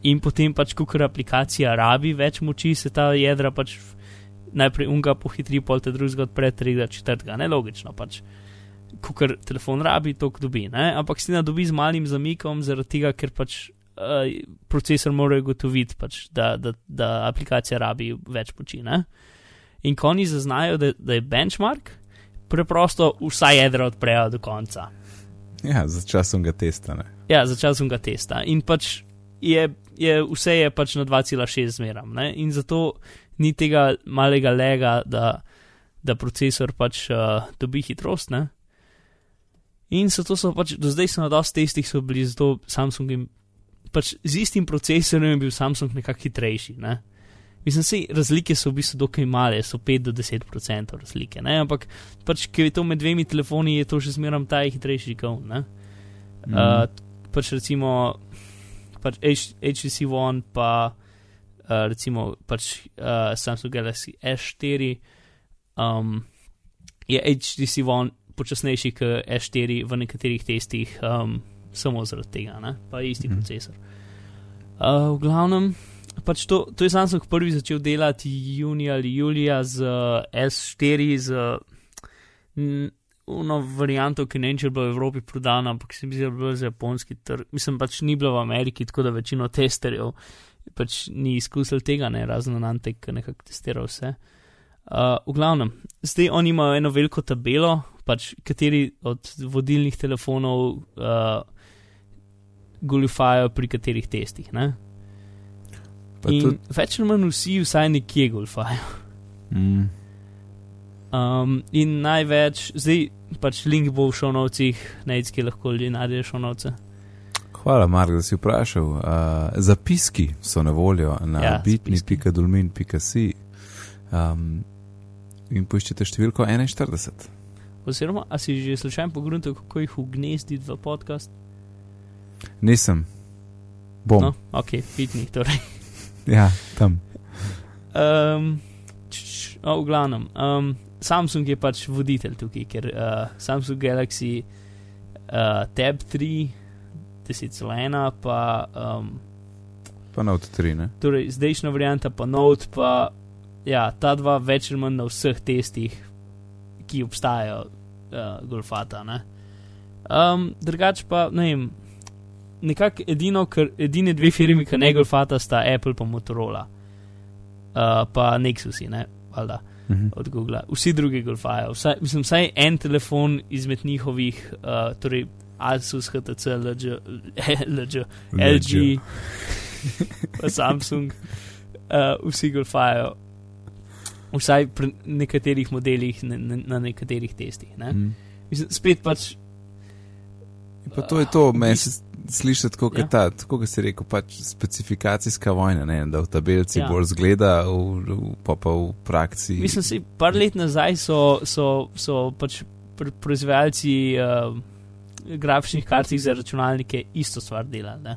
in potem pač, ko aplikacija rabi več moči, se ta jedra pač najprej unga pohitri, pol te drugega odpre, tretjega, četrtega, ne logično pač. Ko telefon rabi, to dobi, ne? ampak si na dobi z malim zamikom, zaradi tega, ker pač procesor mora ugotoviti, pač, da, da, da aplikacija rabi več moči. Ne? In ko oni zaznajo, da, da je benchmark, preprosto vsa jedra odprejo do konca. Ja, za časom ga testa. Ne? Ja, začel sem ga testa in pač je, je vse je pač na 2,6 zmeram. Ne? In zato ni tega malega lega, da, da procesor pač uh, dobi hitrost. Ne? In zato so pač do zdaj so na dosti testih so bili zato Samsung in pač z istim procesorjem je bil Samsung nekako hitrejši. Ne? Mislim, da razlike so v bistvu dokaj male, so 5 do 10% razlike, ne? ampak pač, ker je to med dvemi telefoni, je to že zmeram ta hitrejši gon. Mm. Uh, pač recimo pač HTC One pa uh, recimo pač uh, Samsung Galaxy S4, um, je HTC One počasnejši kot S4 v nekaterih testih, um, samo zaradi tega, ne? pa isti mm. procesor. Uh, v glavnem, pač to, to je Samsung prvi začel delati junija ali julija z uh, S4, z eno varianto, ki ne vem, če je bila v Evropi prodana, ampak se mi zdi, da je bila za japonski trg. Mislim pač ni bila v Ameriki, tako da večino testerjev pač ni izkusil tega, ne razen na Antek, ki nekako testira vse. Uh, v glavnem, zdaj oni imajo eno veliko tabelo, pač kateri od vodilnih telefonov uh, goljufajo pri katerih testih. Ne? In tudi... več ali manj vsi, vsaj nekje goljufajo. Mm. Um, in največ, zdaj pač link bo v šonovcih, najcki lahko ljudje najdejo šonovce. Hvala, Mark, da si vprašal. Uh, zapiski so na voljo na ja, bitni.dolmin.si um, in poiščete številko 41. Oziroma, a si že slučajno pogledal, kako jih ugnezditi v podcast? Nisem. Bom. No, ok, bitni, torej. ja, tam. Um, č, oh, v glavnem. Um, Samsung je pač voditelj tukaj, ker uh, Samsung Galaxy uh, Tab 3, 10.1, pa. Um, pa Note 3, ne? Torej, zdajšnja varianta, pa Note, pa ja, ta dva več ali manj na vseh testih, ki obstajajo, uh, golfata. Ne? Um, drugač pa, ne vem, nekako edino, kar, edine dve firmi, ki ne golfata, sta Apple pa Motorola, uh, pa Nexusi, ne, valjda -hmm. od Google. Vsi drugi golfajo. Vsaj, mislim, vsaj en telefon izmed njihovih, uh, torej Asus, HTC, LG, LG, LG Samsung, uh, vsi golfajo. Vsaj pri nekaterih modelih, na, na, na nekaterih testih. Ne? Mm. Mislim, spet pač. Pa to je to, meni se sliši tako, ja. ta, tako kot si rekel, pač specifikacijska vojna, ne, da v tabelci ja. bolj zgleda, v, v, pa pa v praksi. Mislim, da par let nazaj so, so, so pač proizvajalci uh, grafičnih kartic za računalnike isto stvar delali.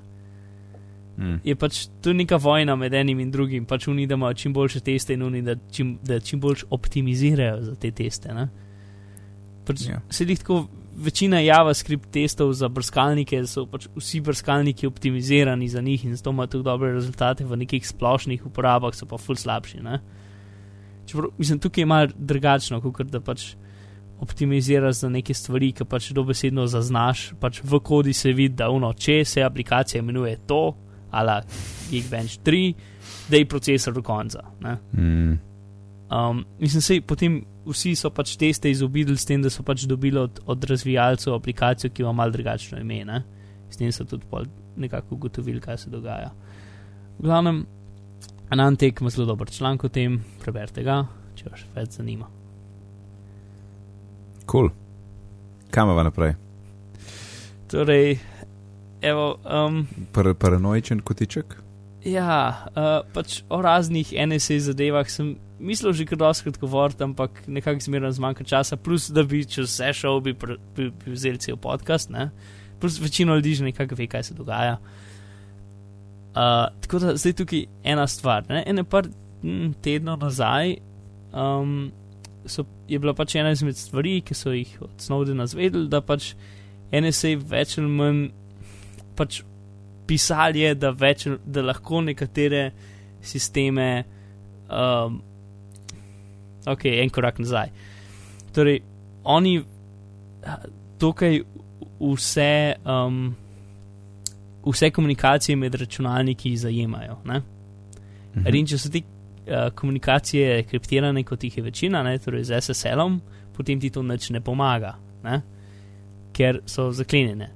Hmm. Je pač tu neka vojna med enim in drugim, pač oni da imajo čim boljše teste in oni da čim, da čim bolj optimizirajo za te teste. Pač ja. Se jih tako večina JavaScript testov za brskalnike so pač vsi brskalniki optimizirani za njih in zato imajo tudi dobre rezultate v nekih splošnih uporabah, so pa ful slabši. Čeprav, mislim, tukaj je malo drugačno, kot da pač optimiziraš za neke stvari, ki pač dobesedno zaznaš, pač v kodi se vidi, da uno, če se aplikacija imenuje to, ali Geekbench 3, da je procesor do konca. Mm. Um, mislim, se potem vsi so pač teste izobidili s tem, da so pač dobili od, od razvijalcev aplikacijo, ki ima malo drugačno ime. Ne? S tem so tudi nekako ugotovili, kaj se dogaja. V glavnem, Anantek ima zelo dober članek o tem, preberite ga, če vas več zanima. Kul, cool. kam pa naprej? Torej, evo. Um, Paranoičen kotiček? Ja, uh, pač o raznih NSA zadevah sem mislil že kar doskrat govoriti, ampak nekako zmeraj zmanjka časa, plus da bi čez vse šel, bi, bi, bi vzel cel podcast, ne? plus večino ljudi že nekako ve, kaj se dogaja. Uh, tako da zdaj tukaj ena stvar. Ne? Ene par hm, tednov nazaj um, so, je bila pač ena izmed stvari, ki so jih od Snowdena zvedeli, da pač NSA več ali manj pač pisali je, da, več, da lahko nekatere sisteme um, ok, en korak nazaj. Torej, oni tukaj vse, um, vse komunikacije med računalniki zajemajo. Mhm. In če so ti uh, komunikacije kriptirane, kot jih je večina, ne? torej z SSL-om, potem ti to nič ne pomaga, ne? ker so zaklenjene.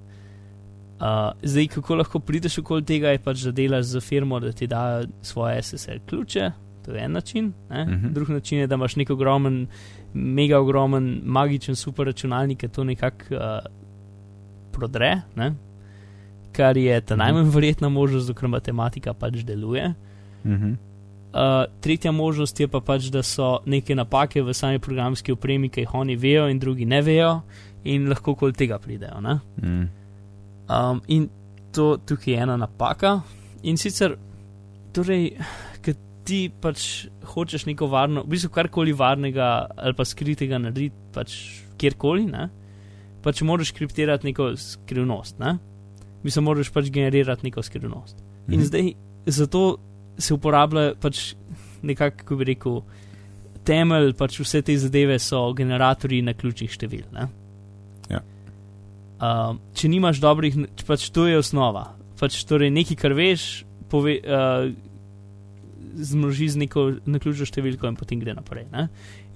Uh, zdaj, kako lahko prideš okoli tega, je pač, da delaš za firmo, da ti da svoje SSL ključe, to je en način. Uh mhm. -huh. Drugi način je, da imaš nek ogromen, mega ogromen, magičen super računalnik, ki to nekako uh, prodre, ne? kar je ta uh mhm. -huh. najmanj verjetna možnost, ker matematika pač deluje. Uh -huh. Uh, tretja možnost je pa pač, da so neke napake v sami programski opremi, ki jih oni vejo in drugi ne vejo, in lahko kol tega pridejo. Mm. Um, in to tukaj je ena napaka. In sicer, torej, ti pač hočeš neko varno, v bistvu karkoli varnega ali pa skritega narediti, pač kjerkoli, ne? pač moraš kriptirati neko skrivnost. Ne? Mislim, moraš pač generirati neko skrivnost. Mhm. In zdaj zato se uporablja pač nekako, kako bi rekel, temelj, pač vse te zadeve so generatorji na ključnih števil. Ja. Uh, če nimaš dobrih, pač to je osnova. Pač torej nekaj, kar veš, pove, uh, zmnoži z neko naključno številko in potem gre naprej. Ne?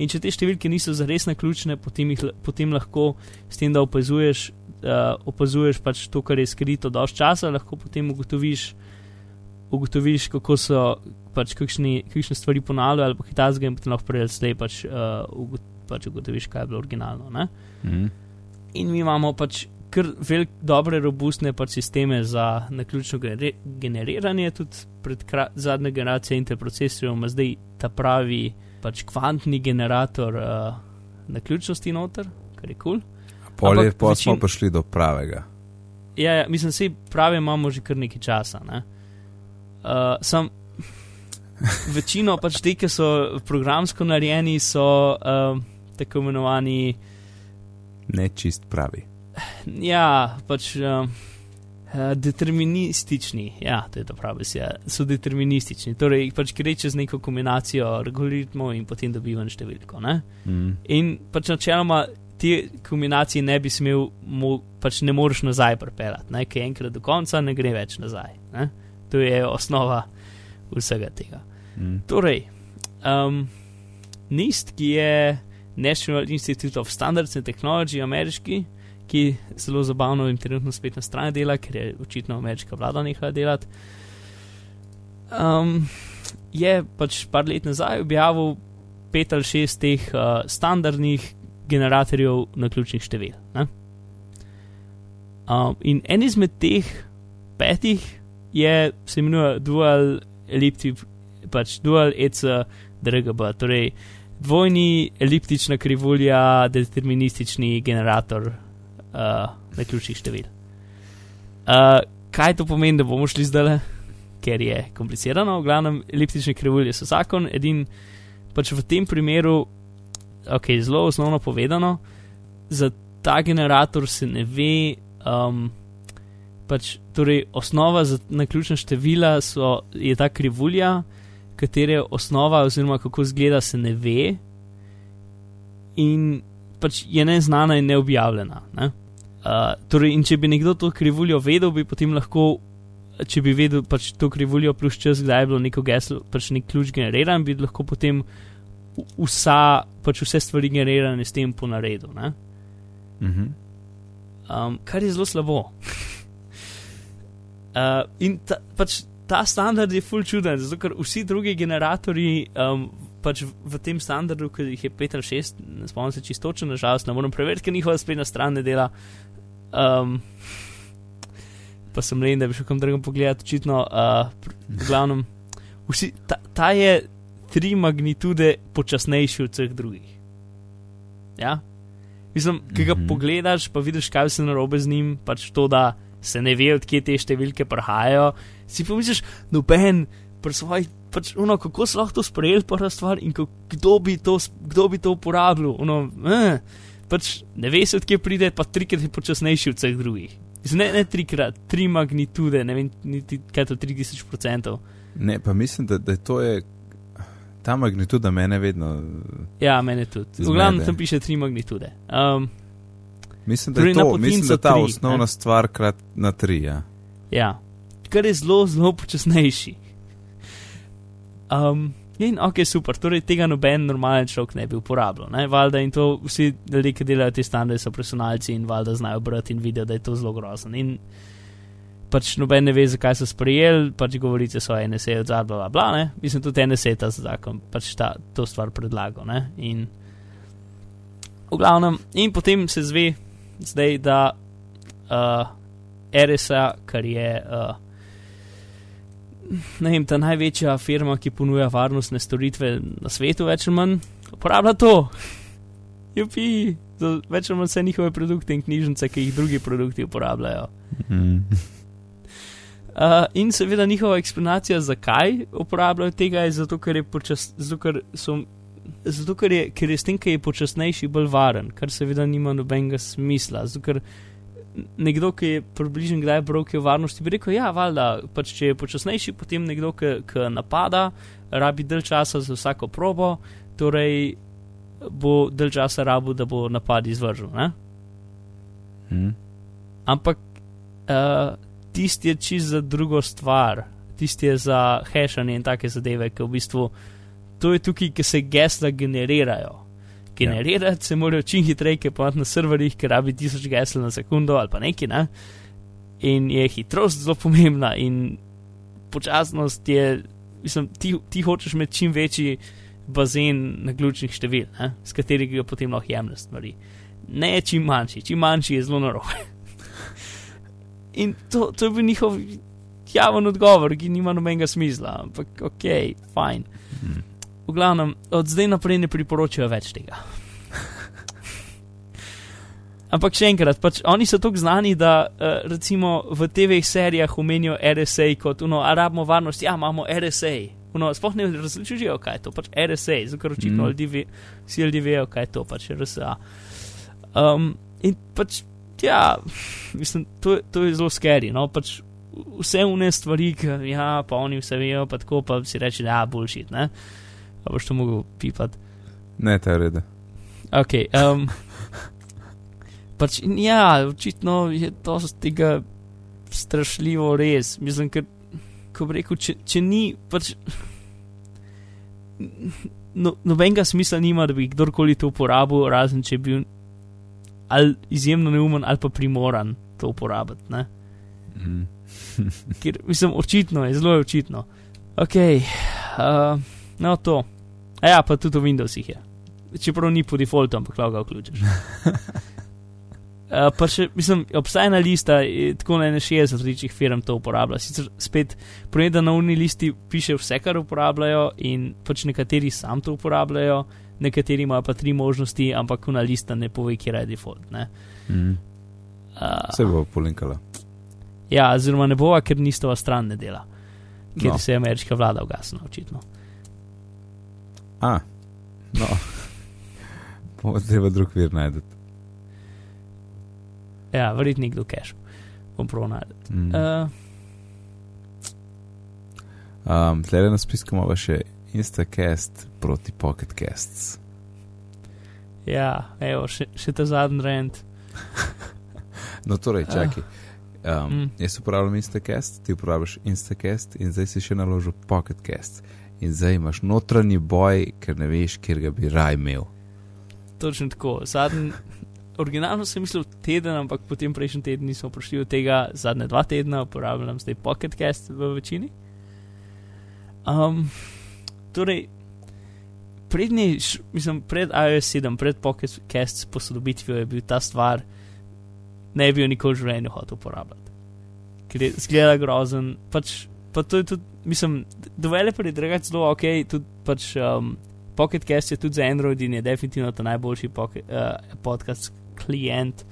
In če te številke niso zares naključne, potem, jih, potem lahko s tem, da opazuješ, uh, opazuješ pač to, kar je skrito dož časa, lahko potem ugotoviš, ugotoviš kako so pač kakšni, kakšne stvari ponavljajo ali pa kitajske in potem lahko prej slej pač, uh, ugot, pač ugotoviš, kaj je bilo originalno. Mm. In mi imamo pač kar velik, dobre, robustne pač sisteme za naključno generiranje, tudi pred zadnje generacije interprocesorjev, ima zdaj ta pravi pač kvantni generator uh, naključnosti noter, kar je kul. Cool. Polje pa večin... smo prišli do pravega. Ja, ja mislim, da prave imamo že kar nekaj časa. Ne? Uh, sam, večino pač te, ki so programsko narejeni, so uh, tako imenovani. Ne čist pravi. Ja, pač uh, deterministični. Ja, to je to pravi, ja. so deterministični. Torej, pač gre čez neko kombinacijo algoritmov in potem dobivam številko. Mm. In pač načeloma te kombinacije ne bi smel, mo, pač ne moreš nazaj pripeljati, ker enkrat do konca ne gre več nazaj. Ne? To je osnova vsega tega. Mm. Torej, um, NIST, ki je National Institute of Standards and Technology, ameriški ki zelo zabavno in trenutno spet na strani dela, ker je očitno ameriška vlada nehala delati. Um, je pač par let nazaj objavil pet ali šest teh uh, standardnih generatorjev na ključnih števil. Um, in en izmed teh petih je, se imenuje Dual Elliptic, pač Dual EC DRGB, torej dvojni eliptična krivulja, deterministični generator uh, na ključnih števil. Uh, kaj to pomeni, da bomo šli zdaj, ker je komplicirano, v glavnem, eliptične krivulje so zakon, edin pač v tem primeru, ok, zelo osnovno povedano, za ta generator se ne ve. Um, Pač, torej, osnova za naključna števila so, je ta krivulja, katere osnova, oziroma kako izgleda, se ne ve, in pač je neznana in neobjavljena. Ne? Uh, torej, če bi nekdo to krivuljo vedel, bi potem lahko, če bi vedel pač to krivuljo plus čas, kdaj je bilo neko geslo, pač nek ključ generiran, bi lahko potem vsa, pač vse stvari generirane s tem po naredu. Mhm. Um, kar je zelo slabo. uh, in ta, pač ta standard je full čuden, zato ker vsi drugi generatorji. Um, Pač v tem standardu, ki jih je 5 ali 6, ne spomnim se čisto, nažalost, ne morem preveriti, ker njihova spletna stran ne dela, Um, pa sem le, da bi šel kam drugam pogledat, očitno, uh, glavnem, vsi, ta, ta je tri magnitude počasnejši od vseh drugih. Ja? Mislim, ki ga mm -hmm. pogledaš, pa vidiš, kaj se narobe z njim, pač to, da se ne ve, odkje te številke prihajajo. Si pomisliš, noben, pri svojih, pač, ono, kako so lahko to sprejeli, prva stvar, in kdo bi to, kdo bi to uporabljal. Ono, eh pač ne veš, odkje pride, pa trikrat je počasnejši od vseh drugih. Ne, ne trikrat, tri magnitude, ne vem, niti kaj to 3000%. Ne, pa mislim, da, da to je ta magnituda mene vedno. Ja, mene tudi. V glavnem tam piše tri magnitude. Um, mislim, da je to, mislim, da ta tri, osnovna ne? stvar krat na tri. Ja. ja, kar je zelo, zelo počasnejši. Um, In ok, super, torej tega noben normalen človek ne bi uporabljal. Ne? Valjda in to vsi ljudje, ki delajo te standarde, so profesionalci in valjda znajo brati in vidijo, da je to zelo grozno. In pač noben ne ve, zakaj so sprejeli, pač govorice so NSA od zadnja, bla, bla, bla, mislim, tudi NSA ta zakon, pač ta, to stvar predlagal. Ne? In v glavnem, in potem se zve zdaj, da uh, RSA, kar je. Uh, ne vem, ta največja firma, ki ponuja varnostne storitve na svetu, več ali manj, uporablja to. Jupi, za več ali manj vse njihove produkte in knjižnice, ki jih drugi produkti uporabljajo. Mm. Uh, in seveda njihova eksplanacija, zakaj uporabljajo tega, je zato, ker je, počas, zato, ker so, zato, ker je, ker je s tem, ki je počasnejši, bolj varen, kar seveda nima nobenega smisla. Zato, ker nekdo, ki je približen, kdaj je brok v varnosti, bi rekel: Ja, valjda, pač če je počasnejši, potem nekdo, ki napada, rabi del časa za vsako probo, torej bo del časa rabu, da bo napad izvržen. Hmm. Ampak uh, tisti je čist za drugo stvar, tisti je za hashanje in take zadeve, ki v bistvu to je tukaj, ki se gesla generirajo. Generirati ja. se morajo čim hitreje, ker pa na serverjih, ker rabi tisoč gesel na sekundo ali pa nekaj, ne? in je hitrost zelo pomembna in počasnost je, mislim, ti, ti hočeš imeti čim večji bazen na ključnih števil, ne? s katerimi ga potem lahko jemliš stvari. Ne čim manjši, čim manjši je zelo narobe. In to, to je bil njihov javen odgovor, ki nima nobenega smisla, ampak ok, fajn. Hmm. V glavnem, od zdaj naprej ne priporočajo več tega. Ampak še enkrat, pač oni so tako znani, da uh, recimo v TV serijah omenijo RSA kot uno, arabno varnost, ja, imamo RSA. Uno, sploh ne različijo, kaj je to, pač RSA, zato očitno mm. ljudje, vsi ljudje vejo, kaj je to, pač RSA. Um, in pač ja, mislim, to, to je zelo skeri. No? Pač vse vne stvari, ki ja, pa oni vse vejo, pa tako pa si reči, da je bullshit. Ne? A boš to mogel pipati? Ne, ta je reda. Ok. Um, pač, ja, očitno je to z tega strašljivo res. Mislim, ker, ko bi rekel, če, če ni, pač. No, nobenega smisla nima, da bi kdorkoli to uporabil, razen če bi bil ali izjemno neumen, ali pa primoran to uporabiti. Mm. Ker, mislim, očitno je, zelo je očitno. Ok, uh, no to. A ja, pa tudi v Windowsih je. Čeprav ni po defaultu, ampak lahko ga vključiš. Uh, pa še, mislim, obstaja ena lista, tako na 61 različnih firm to uporablja. Sicer spet, prejeda na unni listi piše vse, kar uporabljajo, in pač nekateri sam to uporabljajo, nekateri imajo pa tri možnosti, ampak na lista ne pove, kje je default. Mm. Uh, se bo polinkala. Ja, oziroma ne bo, ker nistova stran ne dela, ker no. se je ameriška vlada ugasnila, očitno. A, no, bomo v drug vir najdete. Ja, verjetno nekdo cache, bom prav najdel. Mm. Uh, um, Tleh na spisku imamo še Instacast proti Pocketcasts. Ja, evo, še, še ta zadnji rent. no, torej, čakaj. Um, mm. Jaz uporabljam Instacast, ti uporabljaš Instacast in zdaj si še naložil Pocketcast. In zdaj imaš notranji boj, ker ne veš, kjer ga bi raj imel. Točno tako. Zadnji, originalno sem mislil teden, ampak potem prejšnji teden nismo prišli od tega, zadnje dva tedna uporabljam zdaj Pocketcast v večini. Um, torej, prednji, mislim, pred iOS 7, pred Pocket Cast s posodobitvijo je bil ta stvar, ne bi jo nikoli v življenju hotel uporabljati. Ker je zgleda grozen, pač, pa to je tudi, mislim, developer je drugače zelo ok, tudi pač um, Pocket Cast je tudi za Android in je definitivno ta najboljši pocket, uh, podcast klient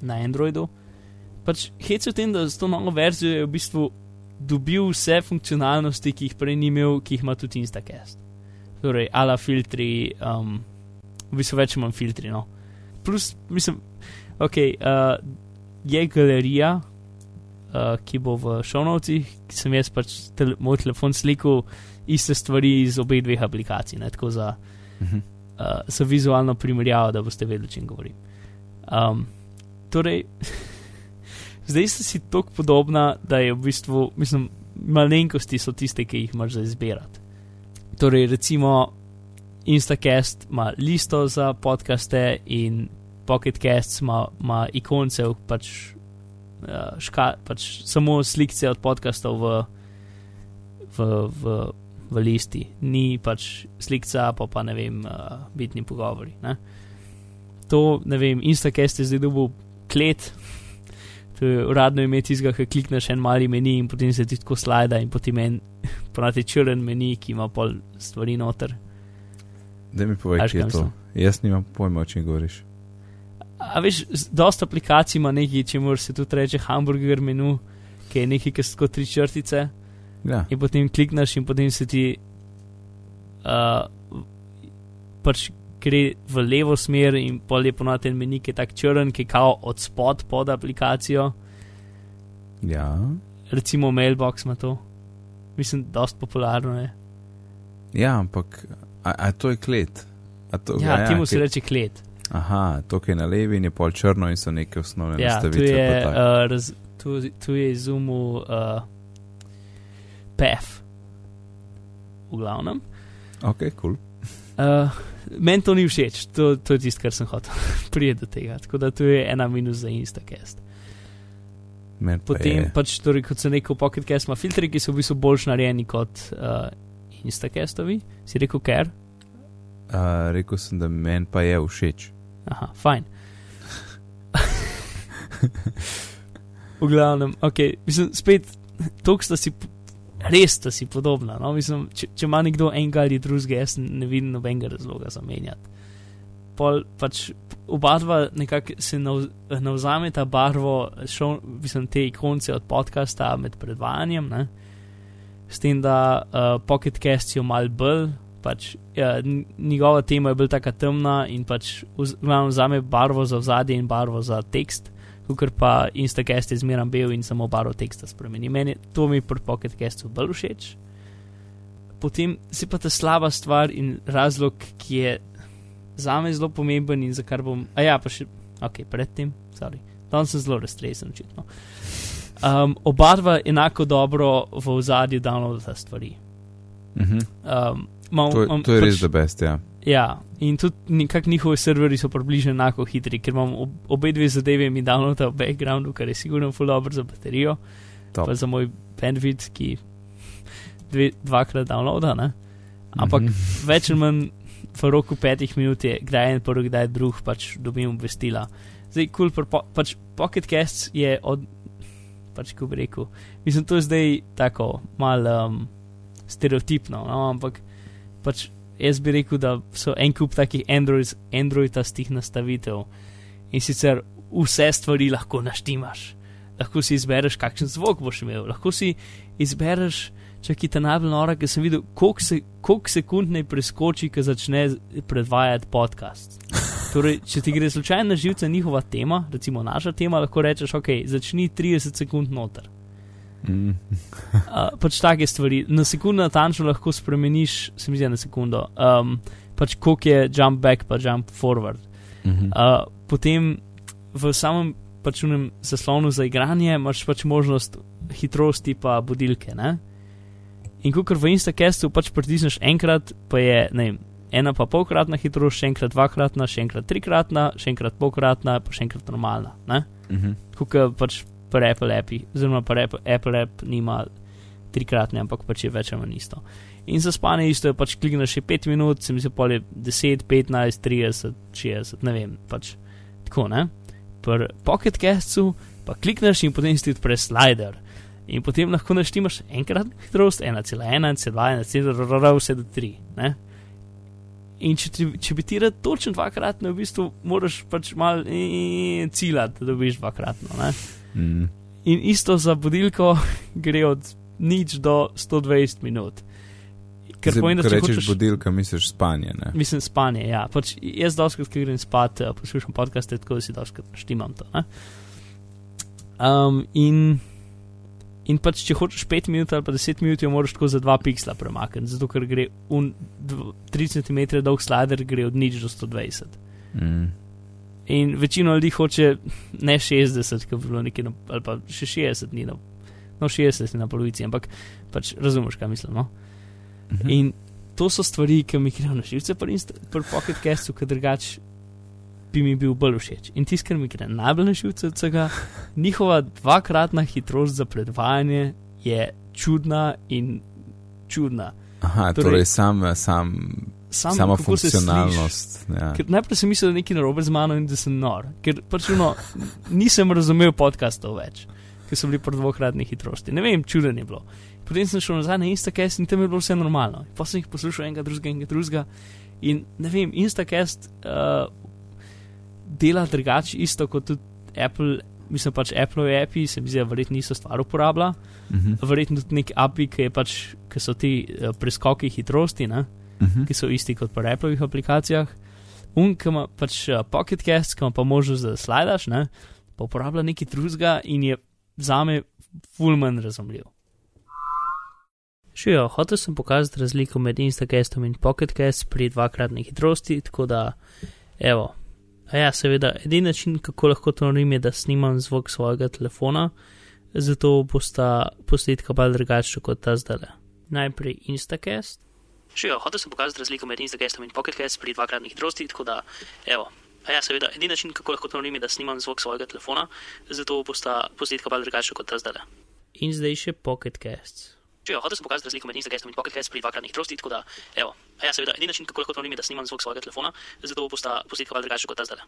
na Androidu. Pač hec v tem, da z to novo verzijo je v bistvu dobil vse funkcionalnosti, ki jih prej ni imel, ki jih ima tudi Instacast. Torej, ala filtri, um, v bistvu več imam filtri. No. Plus, mislim, ok, uh, je galerija, uh, ki bo v šovnovcih, ki sem jaz pač tel moj telefon slikal iste stvari iz obeh dveh aplikacij, ne, tako za, uh -huh. uh, za vizualno primerjavo, da boste vedeli, o čem govorim. Um, torej, zdaj ste si tako podobna, da je v bistvu, mislim, malenkosti so tiste, ki jih imaš za izbirati. Torej, recimo, Instacast ima listo za podcaste in Pocketcast ima, ima ikonce, pač, uh, ška, pač samo slike od podcastov v, v, v, v listi, ni pač slika, pa pa ne vem, uh, bitni pogovori. Ne? To, ne vem, Instacast je zdaj dobil klet, to je uradno ime tistega, ki klikneš en mali meni in potem se ti tako slajda in potem en ponati črn meni, ki ima pol stvari noter. Da mi povej, kaj je to. Jaz nimam pojma, o čem govoriš. A veš, dosta aplikacij ima nekaj, če moraš se tudi reči hamburger menu, ki je nekaj, ki so kot tri črtice. Ja. In potem klikneš, in potem se ti uh, pač gre v levo smer, in pol je ponovno ten meni, ki je tak črn, ki je kao od spod pod aplikacijo. ja. Recimo Mailbox ima to. Mislim, dost popularno je. Ja, ampak a, a to je klet. A To, Ja, temu se ki- reče klet. Aha, to je na levi in je pol črno in so neke osnovne Ja, tu nastavitve. je, pa tak. uh, raz, tu, tu je izumil uh, PEF. V glavnem. Ok, cool. Uh, Meni to ni všeč, to, to je tisto, kar sem hotel prijeti do tega. Tako da tu je ena minus za Instacast. Men pa Potem je, pač, torej, kot sem rekel, PocketCast ima filtre, ki so v bistvu bolj narejeni kot uh, Instacastovi. Si rekel, ker? uh, rekel sem, da meni pa je všeč. Aha, fajn. v glavnem, ok, mislim, spet, tok sta si, res sta si podobna. No? Mislim, če, če ima nekdo enega ali drugega, jaz ne vidim nobenega razloga za menjati. Pol pač oba dva nekako se navz, navzameta barvo, šel, mislim, te ikonce od podcasta med predvajanjem, ne? s tem, da uh, PocketCast je mal bolj. Pač, ja, njegova tema je bila tako temna in pač vz- v glavnem vzame barvo za zadje in barvo za tekst, kot pa Instacast je zmeram bel in samo barvo teksta spremeni. Meni to mi pri PocketCastu bolj všeč. Potem se pa ta slaba stvar in razlog, ki je za me zelo pomemben in za kar bom. A ja, pa še, ok, predtem, sorry, tam sem zelo raztresen, očitno. Um, oba dva enako dobro v ozadju downloadata stvari. Mhm. Um, mal, To, je- mam to je pač- res the best, ja. Ja, in tudi nekako njihovi serverji so približno enako hitri, ker imam ob, obe dve zadeve mi downloada v backgroundu, kar je sigurno full dobro za baterijo, Top. pa za moj bandwidth, ki dve, dvakrat downloada, ne? Ampak Mhm. več ali manj v roku petih minut je, kdaj en prvi, kdaj drug, pač dobim obvestila. Zdaj, kul, cool, po, pač Pocket Casts je od, pač ko bi rekel, mislim, to je zdaj tako mal um, stereotipno, no? ampak pač jaz bi rekel, da so en kup takih Android, Androidastih nastavitev in sicer vse stvari lahko naštimaš. Lahko si izbereš, kakšen zvok boš imel, lahko si izbereš, če ti je ta najbolj nora, ker sem videl, koliko, se, koliko sekund naj preskoči, ko začne predvajati podcast. Torej, če ti gre slučajno na živce njihova tema, recimo naša tema, lahko rečeš, ok, začni 30 sekund noter. Mhm. Uh, pač take stvari. Na sekundo natančno lahko spremeniš, se mi zdi na sekundo, um, pač koliko je jump back, pa jump forward. Mhm. Uh, potem v samem pač unem zaslonu za igranje imaš pač možnost hitrosti pa budilke. Ne? In kot v Instacastu pač pritisneš enkrat, pa je ne ena pa polkratna hitrost, še enkrat dvakratna, še enkrat trikratna, še enkrat polkratna, pa še enkrat normalna. Ne? Mhm. Tukaj pač pri Apple appi, oziroma pri Apple, Apple app nima trikratne, ampak pač je več ali manj isto. In za spanje isto je pač klikneš še 5 minut, se mi se pol je 10, 15, 30, 60, ne vem, pač tako ne. Pri Pocket Castu pa klikneš in potem si ti odpre slider. In potem lahko naštimaš enkrat hitrost 1,1, 1,2, 1,2, vse do 3. Ne? In če, ti, če bi ti rad točno dvakratno, v bistvu moraš pač malo eh, ciljati, da dobiš dvakratno. Ne? Mhm. In isto za budilko gre od nič do 120 minut. Ker Zdaj, pomeni, da če rečeš hočeš, budilka, misliš spanje. Ne? mislim, spanje. Ja. Pač jaz doskrat, ko grem spat, eh, poslušam podcaste, tako da si doskrat naštimam to. ne. Um, in, in pač, če hočeš 5 minut ali pa 10 minut, jo moraš tako za 2 piksla premakniti, zato ker gre un, dv, 3 cm dolg slider, gre od nič do 120. Mhm. In večino ljudi hoče ne 60, ki bi bilo nekaj, na, ali pa še 60 ni na, no 60 ni na polovici, ampak pač razumeš, kaj mislim. No? Mhm. In to so stvari, ki mi grejo na živce pri, Insta- pri Pocket Castu, ki drugač bi mi bil bolj všeč. In tisto, kar mi gre najbolj na živce od vsega, njihova dvakratna hitrost za predvajanje je čudna in čudna. Aha, torej- torej sam, sam, Sam, sama kako se funkcionalnost. Ja. Ker najprej sem mislil, da je nekaj narobe z mano in da sem nor. Ker pač no, nisem razumel podkastov več, ker so bili po dvokratni hitrosti. Ne vem, čuden je bilo. Potem sem šel nazaj na Instacast in tam je bilo vse normalno. Pa sem jih poslušal enega drugega in enega drugega. In ne vem, Instacast uh, dela drugače, isto kot tudi Apple mislim pač Apple API, se mi zdi, da verjetno niso stvar uporablja. Uh -huh. Verjetno tudi nek API, ki, pač, ki so ti uh, preskoki hitrosti, ne? Uh -huh. ki so isti kot pri Appleovih aplikacijah. Un, ki ima pač uh, Pocket Cast, ki ima pa možnost, da slajdaš, ne? pa uporablja neki drugega in je za me fulman razumljiv. Šijo, hotel sem pokazati razliko med Instacastom in Pocketcast pri dvakratni hitrosti, tako da, evo. A ja, seveda, edini način, kako lahko to naredim, je, da snimam zvok svojega telefona, zato bosta posnetka bolj drugačna kot ta zdaj. Najprej Instacast. Šijo, hotel sem pokazati razliko med Instacastom in Pocketcast pri dvakratni hitrosti, tako da, evo. A ja, seveda, edini način, kako lahko to naredim, je, da snimam zvok svojega telefona, zato bosta posnetka bolj drugačna kot ta zdaj. In zdaj še Pocketcast. Če hočeš pokazati razliko med Instagramom in Pocketcast pri dvakratni hitrosti, tako da, evo, a ja, seveda, edini način, kako lahko to naredim, je, da snimam zvok svojega telefona, zato bosta posnetka bolj drugačna kot ta zdaj.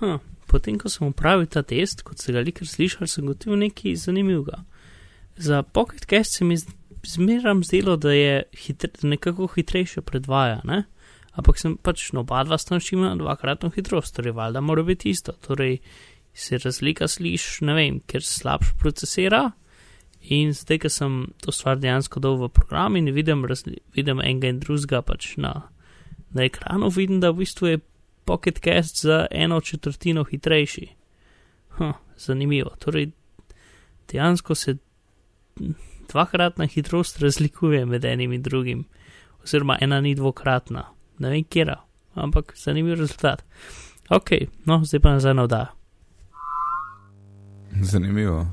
Hm, potem, ko sem upravil ta test, kot ste ga likar slišali, sem gotovil nekaj zanimivega. Za Pocketcast se mi zmeram zdelo, da je hitre, nekako hitrejše predvaja, ne? Ampak sem pač no, oba dva stančima dvakratno hitrost, torej valjda mora biti isto. Torej se razlika sliš, ne vem, ker slabš procesira. In zdaj, ko sem to stvar dejansko dal v program in vidim, vidim enega in drugega pač na, na ekranu, vidim, da v bistvu je Pocket Cast za eno četrtino hitrejši. Huh, zanimivo. Torej, dejansko se dvakratna hitrost razlikuje med enim in drugim, oziroma ena ni dvokratna. Ne vem, kje je, ampak zanimiv rezultat. Ok, no, zdaj pa nazaj na oddajo. Zanimivo.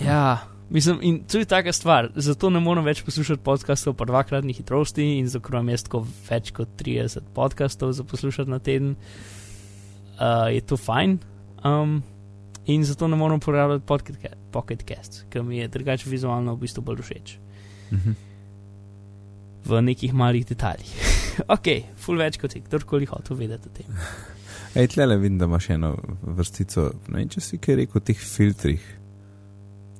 Ja, mislim, in to je taka stvar. Zato ne morem več poslušati podkastov po dvakratni hitrosti in zato imam jaz tako več kot 30 podkastov za poslušati na teden. Uh, je to fajn. Um, in zato ne morem uporabljati Pocket Cast, ker mi je drugače vizualno v bistvu bolj všeč. Uh -huh. V nekih malih detaljih. ok, full več kot je kdorkoli hotel vedeti o tem. Ej, tle le vidim, da imaš eno vrstico. Ne vem, če si kaj rekel o teh filtrih.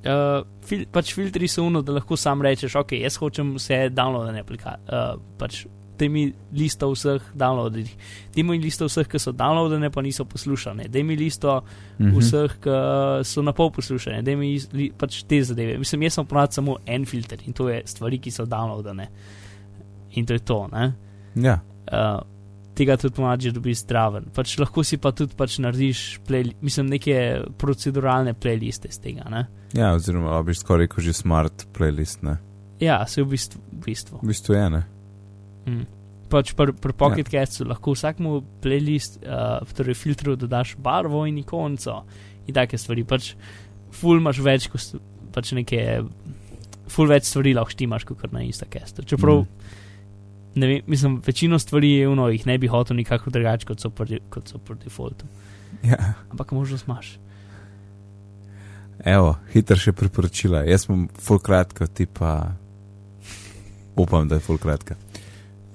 Uh, fil, pač filtri so uno, da lahko sam rečeš, ok, jaz hočem vse downloadane aplikacije. Uh, pač te mi lista vseh downloadih, te mi lista vseh, ki so downloadane, pa niso poslušane, te mi lista Mhm. vseh, ki so na pol poslušane, te mi li, pač te zadeve. Mislim, jaz sem ponad samo en filter in to je stvari, ki so downloadane. In to je to, ne. Ja, Uh, tega tudi pomaga, da bi zdraven. Pač lahko si pa tudi pač narediš, play, mislim, neke proceduralne playliste z tega, ne. ja oziroma bi skoraj rekel že smart playlist, ne. Ja, se v bistvu. V bistvu. V bistvu je, ne. Mm. Pač pri pr Pocket ja. Castu lahko vsakmu playlist, uh, torej filtru dodaš barvo in ikonco in take stvari. Pač ful imaš več, kot pač neke, ful več stvari lahko štimaš kot na Instacastu. Čeprav, mm. ne vem, mislim, večino stvari je uno, jih ne bi hotel nikako drugače, kot so pri, kot so pri defaultu. Ja. Ampak možnost imaš. Evo, hitro še priporočila. Jaz sem full kratka, ti pa upam, da je full kratka.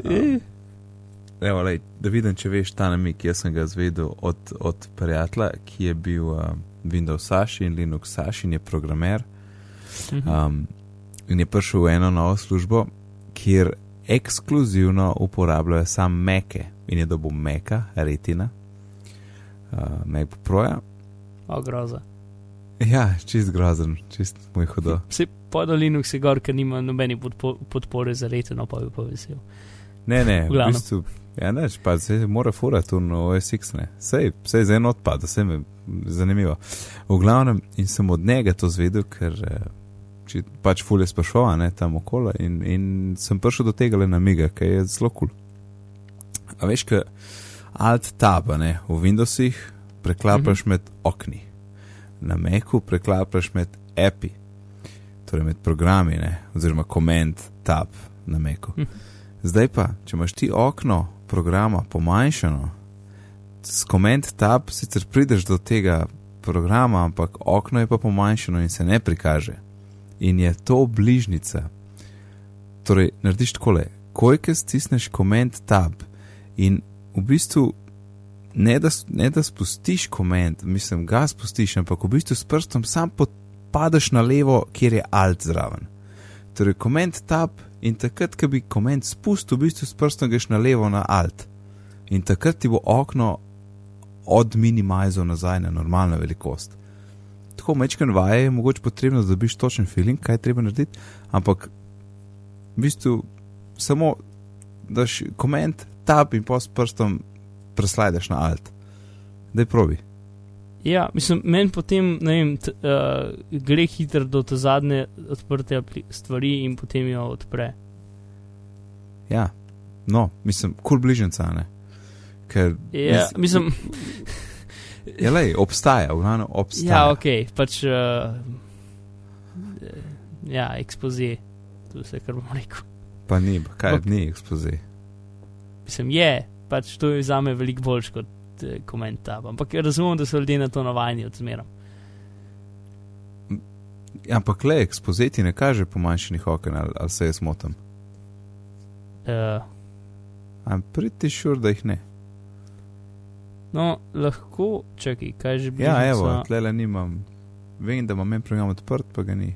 Um, evo, lej, da vidim, če veš ta namik. Jaz sem ga zvedel od, od prijatelja, ki je bil uh, Windows Sashi in Linux Sashi in je programer. Mhm. Um, in je prišel v eno novo službo, kjer ekskluzivno uporabljajo samo meke in je dobil meka, retina, uh, MacBook Proja. O, groza. Ja, čist grozen, čist moj hudo. Vse pod Linux je gor, ker nima nobene podpo podpore za reteno, pa bi pa vesel. Ne, ne, V bistvu, ja, neč, pa se mora furati v OSX, ne. Sej, sej za en odpad, vse me zanimivo. V glavnem, in sem od njega to zvedel, ker eh, či, pač fulje sprašoval, ne, tam okolo in, in sem prišel do tega le namiga, ki je zelo kul. Cool. A veš, ka alt tab, ne, v Windowsih preklapaš Mhm. med okni, na Macu preklapaš med api, torej med programi, ne, oziroma command tab na Macu. Hm. Zdaj pa, če imaš ti okno programa pomanjšano, s command tab sicer prideš do tega programa, ampak okno je pa pomanjšano in se ne prikaže. In je to bližnica. Torej, narediš takole, kojke stisneš command tab in v bistvu ne da, ne da spustiš command, mislim, ga spustiš, ampak v bistvu s prstom sam padeš na levo, kjer je alt zraven. Torej, command tab in takrat, ko bi command spustil, v bistvu s prstom greš na levo na alt. In takrat ti bo okno odminimajzal nazaj na normalno velikost. tako mečken vaje, je mogoče potrebno, da dobiš točen feeling, kaj treba narediti, ampak v bistvu samo daš koment, tab in pa s prstom preslajdeš na alt. Daj probi. Ja, mislim, meni potem, ne vem, t, uh, gre hitro do te zadnje odprte stvari in potem jo odpre. Ja, no, mislim, kul cool bližnjica, ne. Ker, ja, mislim. ja, lej, obstaja, v glavnem obstaja. Ja, ok, pač. Uh, ja, ekspozi, to je vse, kar bom rekel. Pa ni, kaj pa, ni ekspozi. Mislim, je, pač to je za me veliko boljš kot eh, komentar. Ampak razumem, da so ljudje na to navajeni od zmera. Ampak le ekspoziti ne kaže pomanjšanih okna, ali, ali se jaz motim. Uh, Am pretty sure, da jih ne. No, lahko, čakaj, kaj že bi. Ja, evo, tlele nimam. Vem, da imam en program odprt, pa ga ni.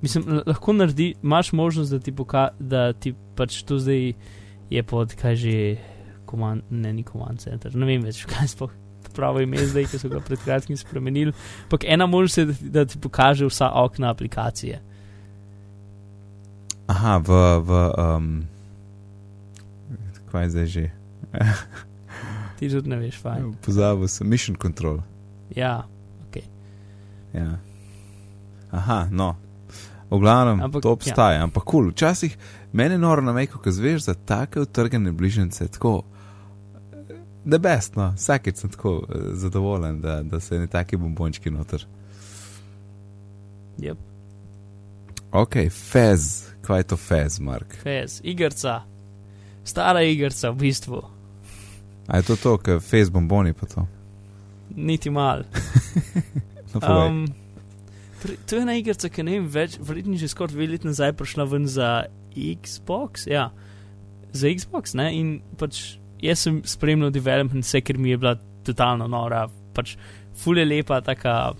Mislim, lahko naredi, imaš možnost, da ti, poka, da ti pač to zdaj je pod, kaj že, command, ne, ni command center, ne vem več, kaj sploh pravo ime zdaj, ki so ga pred kratkim spremenili. Ampak ena možnost je, da, da ti pokaže vsa okna aplikacije. Aha, v, v um, kaj zdaj že? ti tudi ne veš, fajn. Pozabil sem, mission control. Ja, ok. Ja. Aha, no. V glavnem, ampak, to obstaja, ja. ampak kul. Cool. Včasih meni je noro na mejko, ko zveš za take utrgane bližnjice, tako. Da best, no, vsakeč sem tako uh, zadovoljen, da, da se ne taki bombončki noter. Yep. Ok, fez, kaj je to fez, Mark? Fez, igrca, stara igrca v bistvu. A je to to, kar fez bomboni pa to? Niti mal. no, um, torej, to je ena igrca, ki ne vem več, verjetno že skoraj dve leti nazaj prišla ven za Xbox. Ja, za Xbox, ne, in pač jaz sem spremljal development, vse, ker mi je bila totalno nora, pač fulje lepa, taka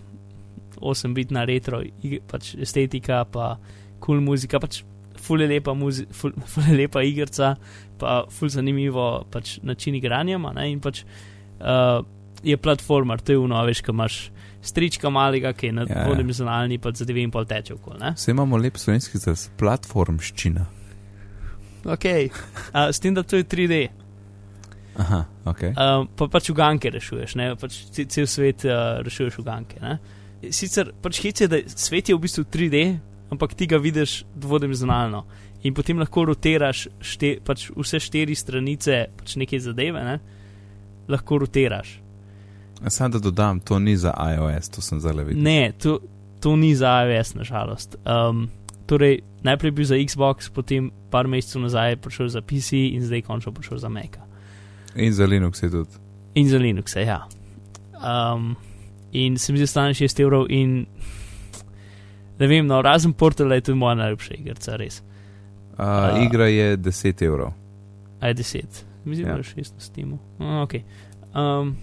8-bitna retro, pač estetika, pa kul cool muzika, pač fulje lepa, muzi, ful, fulje lepa igrica, pa fulje zanimivo pač način igranja, ne, in pač uh, je platformer, to je uno, veš, kaj imaš. Strička malega, ki je na ja, podimenzionalni, ja. pa za dve in pol teče okoli. Vse imamo lep slovenski izraz, platformščina. Ok, uh, s tem, da to je 3D. Aha, ok. Um, pa pač uganke rešuješ, ne? pač cel svet uh, rešuješ uganke. Ne? Sicer pač hec je, da svet je v bistvu 3D, ampak ti ga vidiš dvodimenzionalno. In potem lahko rotiraš šte, pač vse štiri stranice, pač neke zadeve, ne? lahko rotiraš. Sam da dodam, to ni za iOS, to sem zelo videl. Ne, to, to ni za iOS, nažalost. Um, torej, najprej bil za Xbox, potem par mesecev nazaj prišel za PC in zdaj končno prišel za Mac. In za Linux je tudi. In za Linux, ja. Um, in se mi zdi, da stane 6 evrov in ne vem, no, razen portala je tudi moja najljubša igra, res. Uh, uh, igra je 10 evrov. A je 10, mislim, da je 6 na Steamu. Uh, okay. um,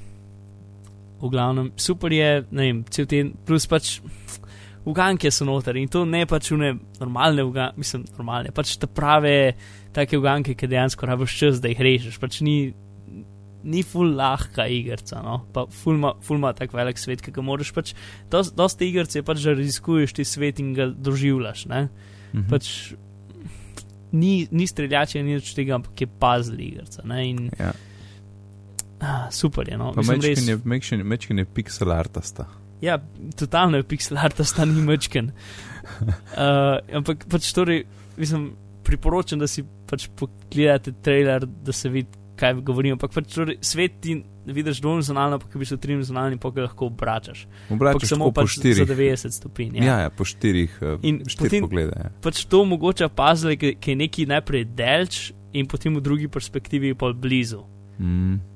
v glavnem, super je, ne vem, cel teden, plus pač uganke so noter in to ne pač une normalne uganke, mislim, normalne, pač te prave take uganke, ki dejansko rabiš čas, da jih rešiš, pač ni, ni ful lahka igrica, no, pa ful ma, ful ma tak velik svet, ki ga moraš pač, dost, dosti igrice pač, da raziskuješ ti svet in ga doživljaš, ne, mhm. pač ni, ni streljače, ni več tega, ampak je puzzle igrica. Ja. Ah, super je. No. Mečkin res... je, je pixel artasta. Ja, totalno je pixel artasta, ni mečkin. uh, ampak pač torej, mislim, priporočam, da si pač pogledate trailer, da se vidi, kaj govorim. Ampak pač torej, svet ti vidiš dvomizionalno, pa bi se trimizionalni, pa ga lahko obračaš. Obračaš samo pač po štirih. Za 90 stopinj. Ja. Ja, ja, po štirih. Uh, in potem poglede. Ja. Pač to omogoča puzzle, ki, ki je neki najprej delč in potem v drugi perspektivi pa blizu. Mm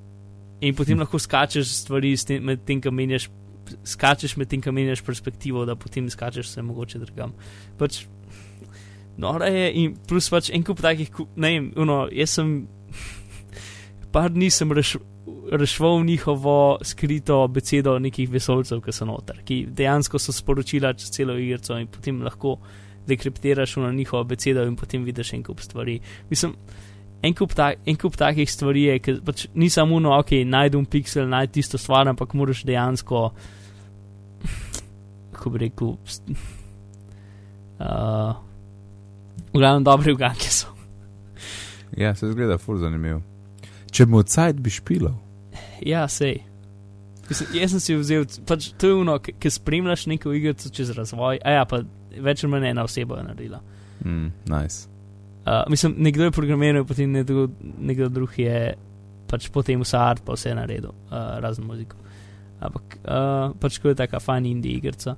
in potem lahko skačeš stvari med tem, kam menjaš. Skačeš med tem, kam menjaš perspektivo, da potem skačeš se mogoče drugam. Pač, no, je in plus pač en kup takih, ne vem, uno, jaz sem par dni sem reš, rešval njihovo skrito besedo nekih vesolcev, ki so noter, ki dejansko so sporočila čez celo igrico in potem lahko dekriptiraš na njihovo besedo in potem vidiš en kup stvari. Mislim, en kup, ta, en kup takih stvari je, ki pač ni samo no, ok, najdem pixel, najdem tisto stvar, ampak moraš dejansko kako bi rekel, uh, v glavnem dobri uganke so. Ja, se zgleda, fur zanimiv. Če bi odsajt bi špilal. Ja, sej. Mislim, jaz sem si vzel, pač to je ono, ki spremljaš neko igrico čez razvoj, a ja, pa več ali manj ena oseba je naredila. Mm, nice. Uh, mislim, nekdo je programiral, potem nekdo, nekdo drug je pač potem vse art, pa vse naredil, uh, razen muziko. Ampak uh, pač ko je taka fajn indie igrica.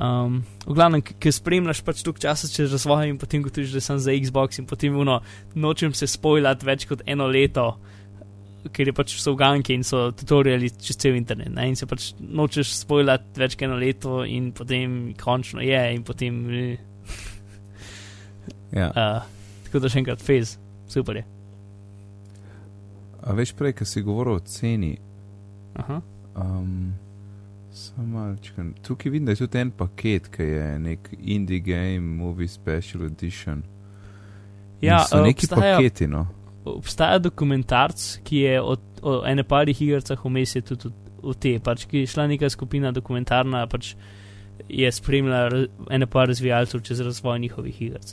Um, v glavnem, ki spremljaš pač tukaj časa čez razvoj in potem gotoviš, da sem za Xbox in potem uno, nočem se spojljati več kot eno leto, ker je pač so uganke in so tutoriali čez cel internet. Ne? In se pač nočeš spojljati več kot eno leto in potem končno je in potem. Ja. Uh, tako da še enkrat, fez, super je. A veš prej, ki si govoril o ceni. Aha. Um, Malčkan. Tukaj vidim, da je tudi en paket, ki je nek indie game, movie special edition. Ja, so neki obstaja, paketi, no. obstaja dokumentarc, ki je od, od ene parih igrcah vmes je tudi v te, pač ki je šla neka skupina dokumentarna, pač je spremljala ene par razvijalcev čez razvoj njihovih igrc.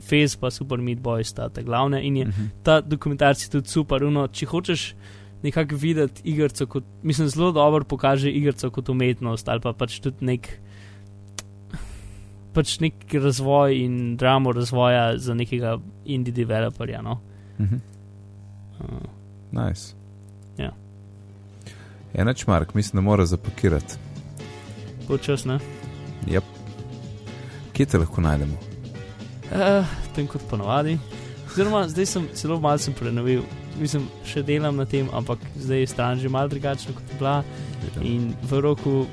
Face pa Super Meat Boy sta ta glavna in je, uh Mhm. -huh. ta dokumentarc je tudi super. Uno, če hočeš nekako videti igrico kot, mislim, zelo dobro pokaže igrico kot umetnost ali pa pač tudi nek. Pač nek razvoj in dramo razvoja za nekega indie developerja. No? Mhm. Uh, Nice. Ja. Enač, Mark, mislim, da mora zapakirati. Počas, ne? Yep. Kje te lahko najdemo? Uh, tem kot ponovadi. Oziroma, zdaj sem celo malce prenovil. Mislim, še delam na tem, ampak zdaj je stran že malo drugačna kot je bila. In v roku,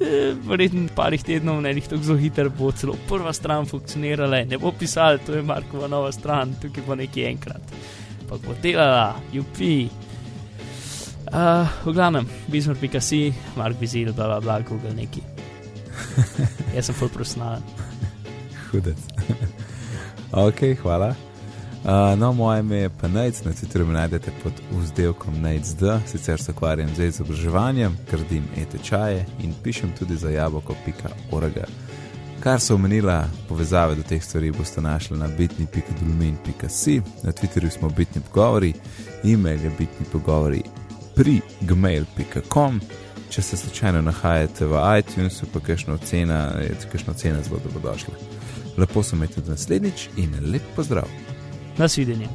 eh, verjetno parih tednov, ne jih tako zelo hiter, bo celo prva stran funkcionirala. Ne bo pisala, to je Markova nova stran, tukaj bo nekaj enkrat. Pa bo delala, jupi. Uh, v glavnem, bizmar.si, Mark Bizil, bla bla bla, Google neki. Jaz sem full prosnalen. Hudec. ok, hvala. Uh, no, moje ime je pa Nec, na Twitterju me najdete pod vzdelkom NECD, sicer se ukvarjam z izobraževanjem, gradim e-tečaje in pišem tudi za jaboko.org. Kar so omenila, povezave do teh stvari boste našli na bitni.dolmin.si, na Twitterju smo bitni pogovori, e-mail je bitni pogovori pri gmail.com. Če se slučajno nahajate v iTunesu, pa kakšno ocena, je kakšno ocena zelo dobrodošla. Lepo se imejte tudi naslednjič in lep pozdrav! Nasıl deniyor?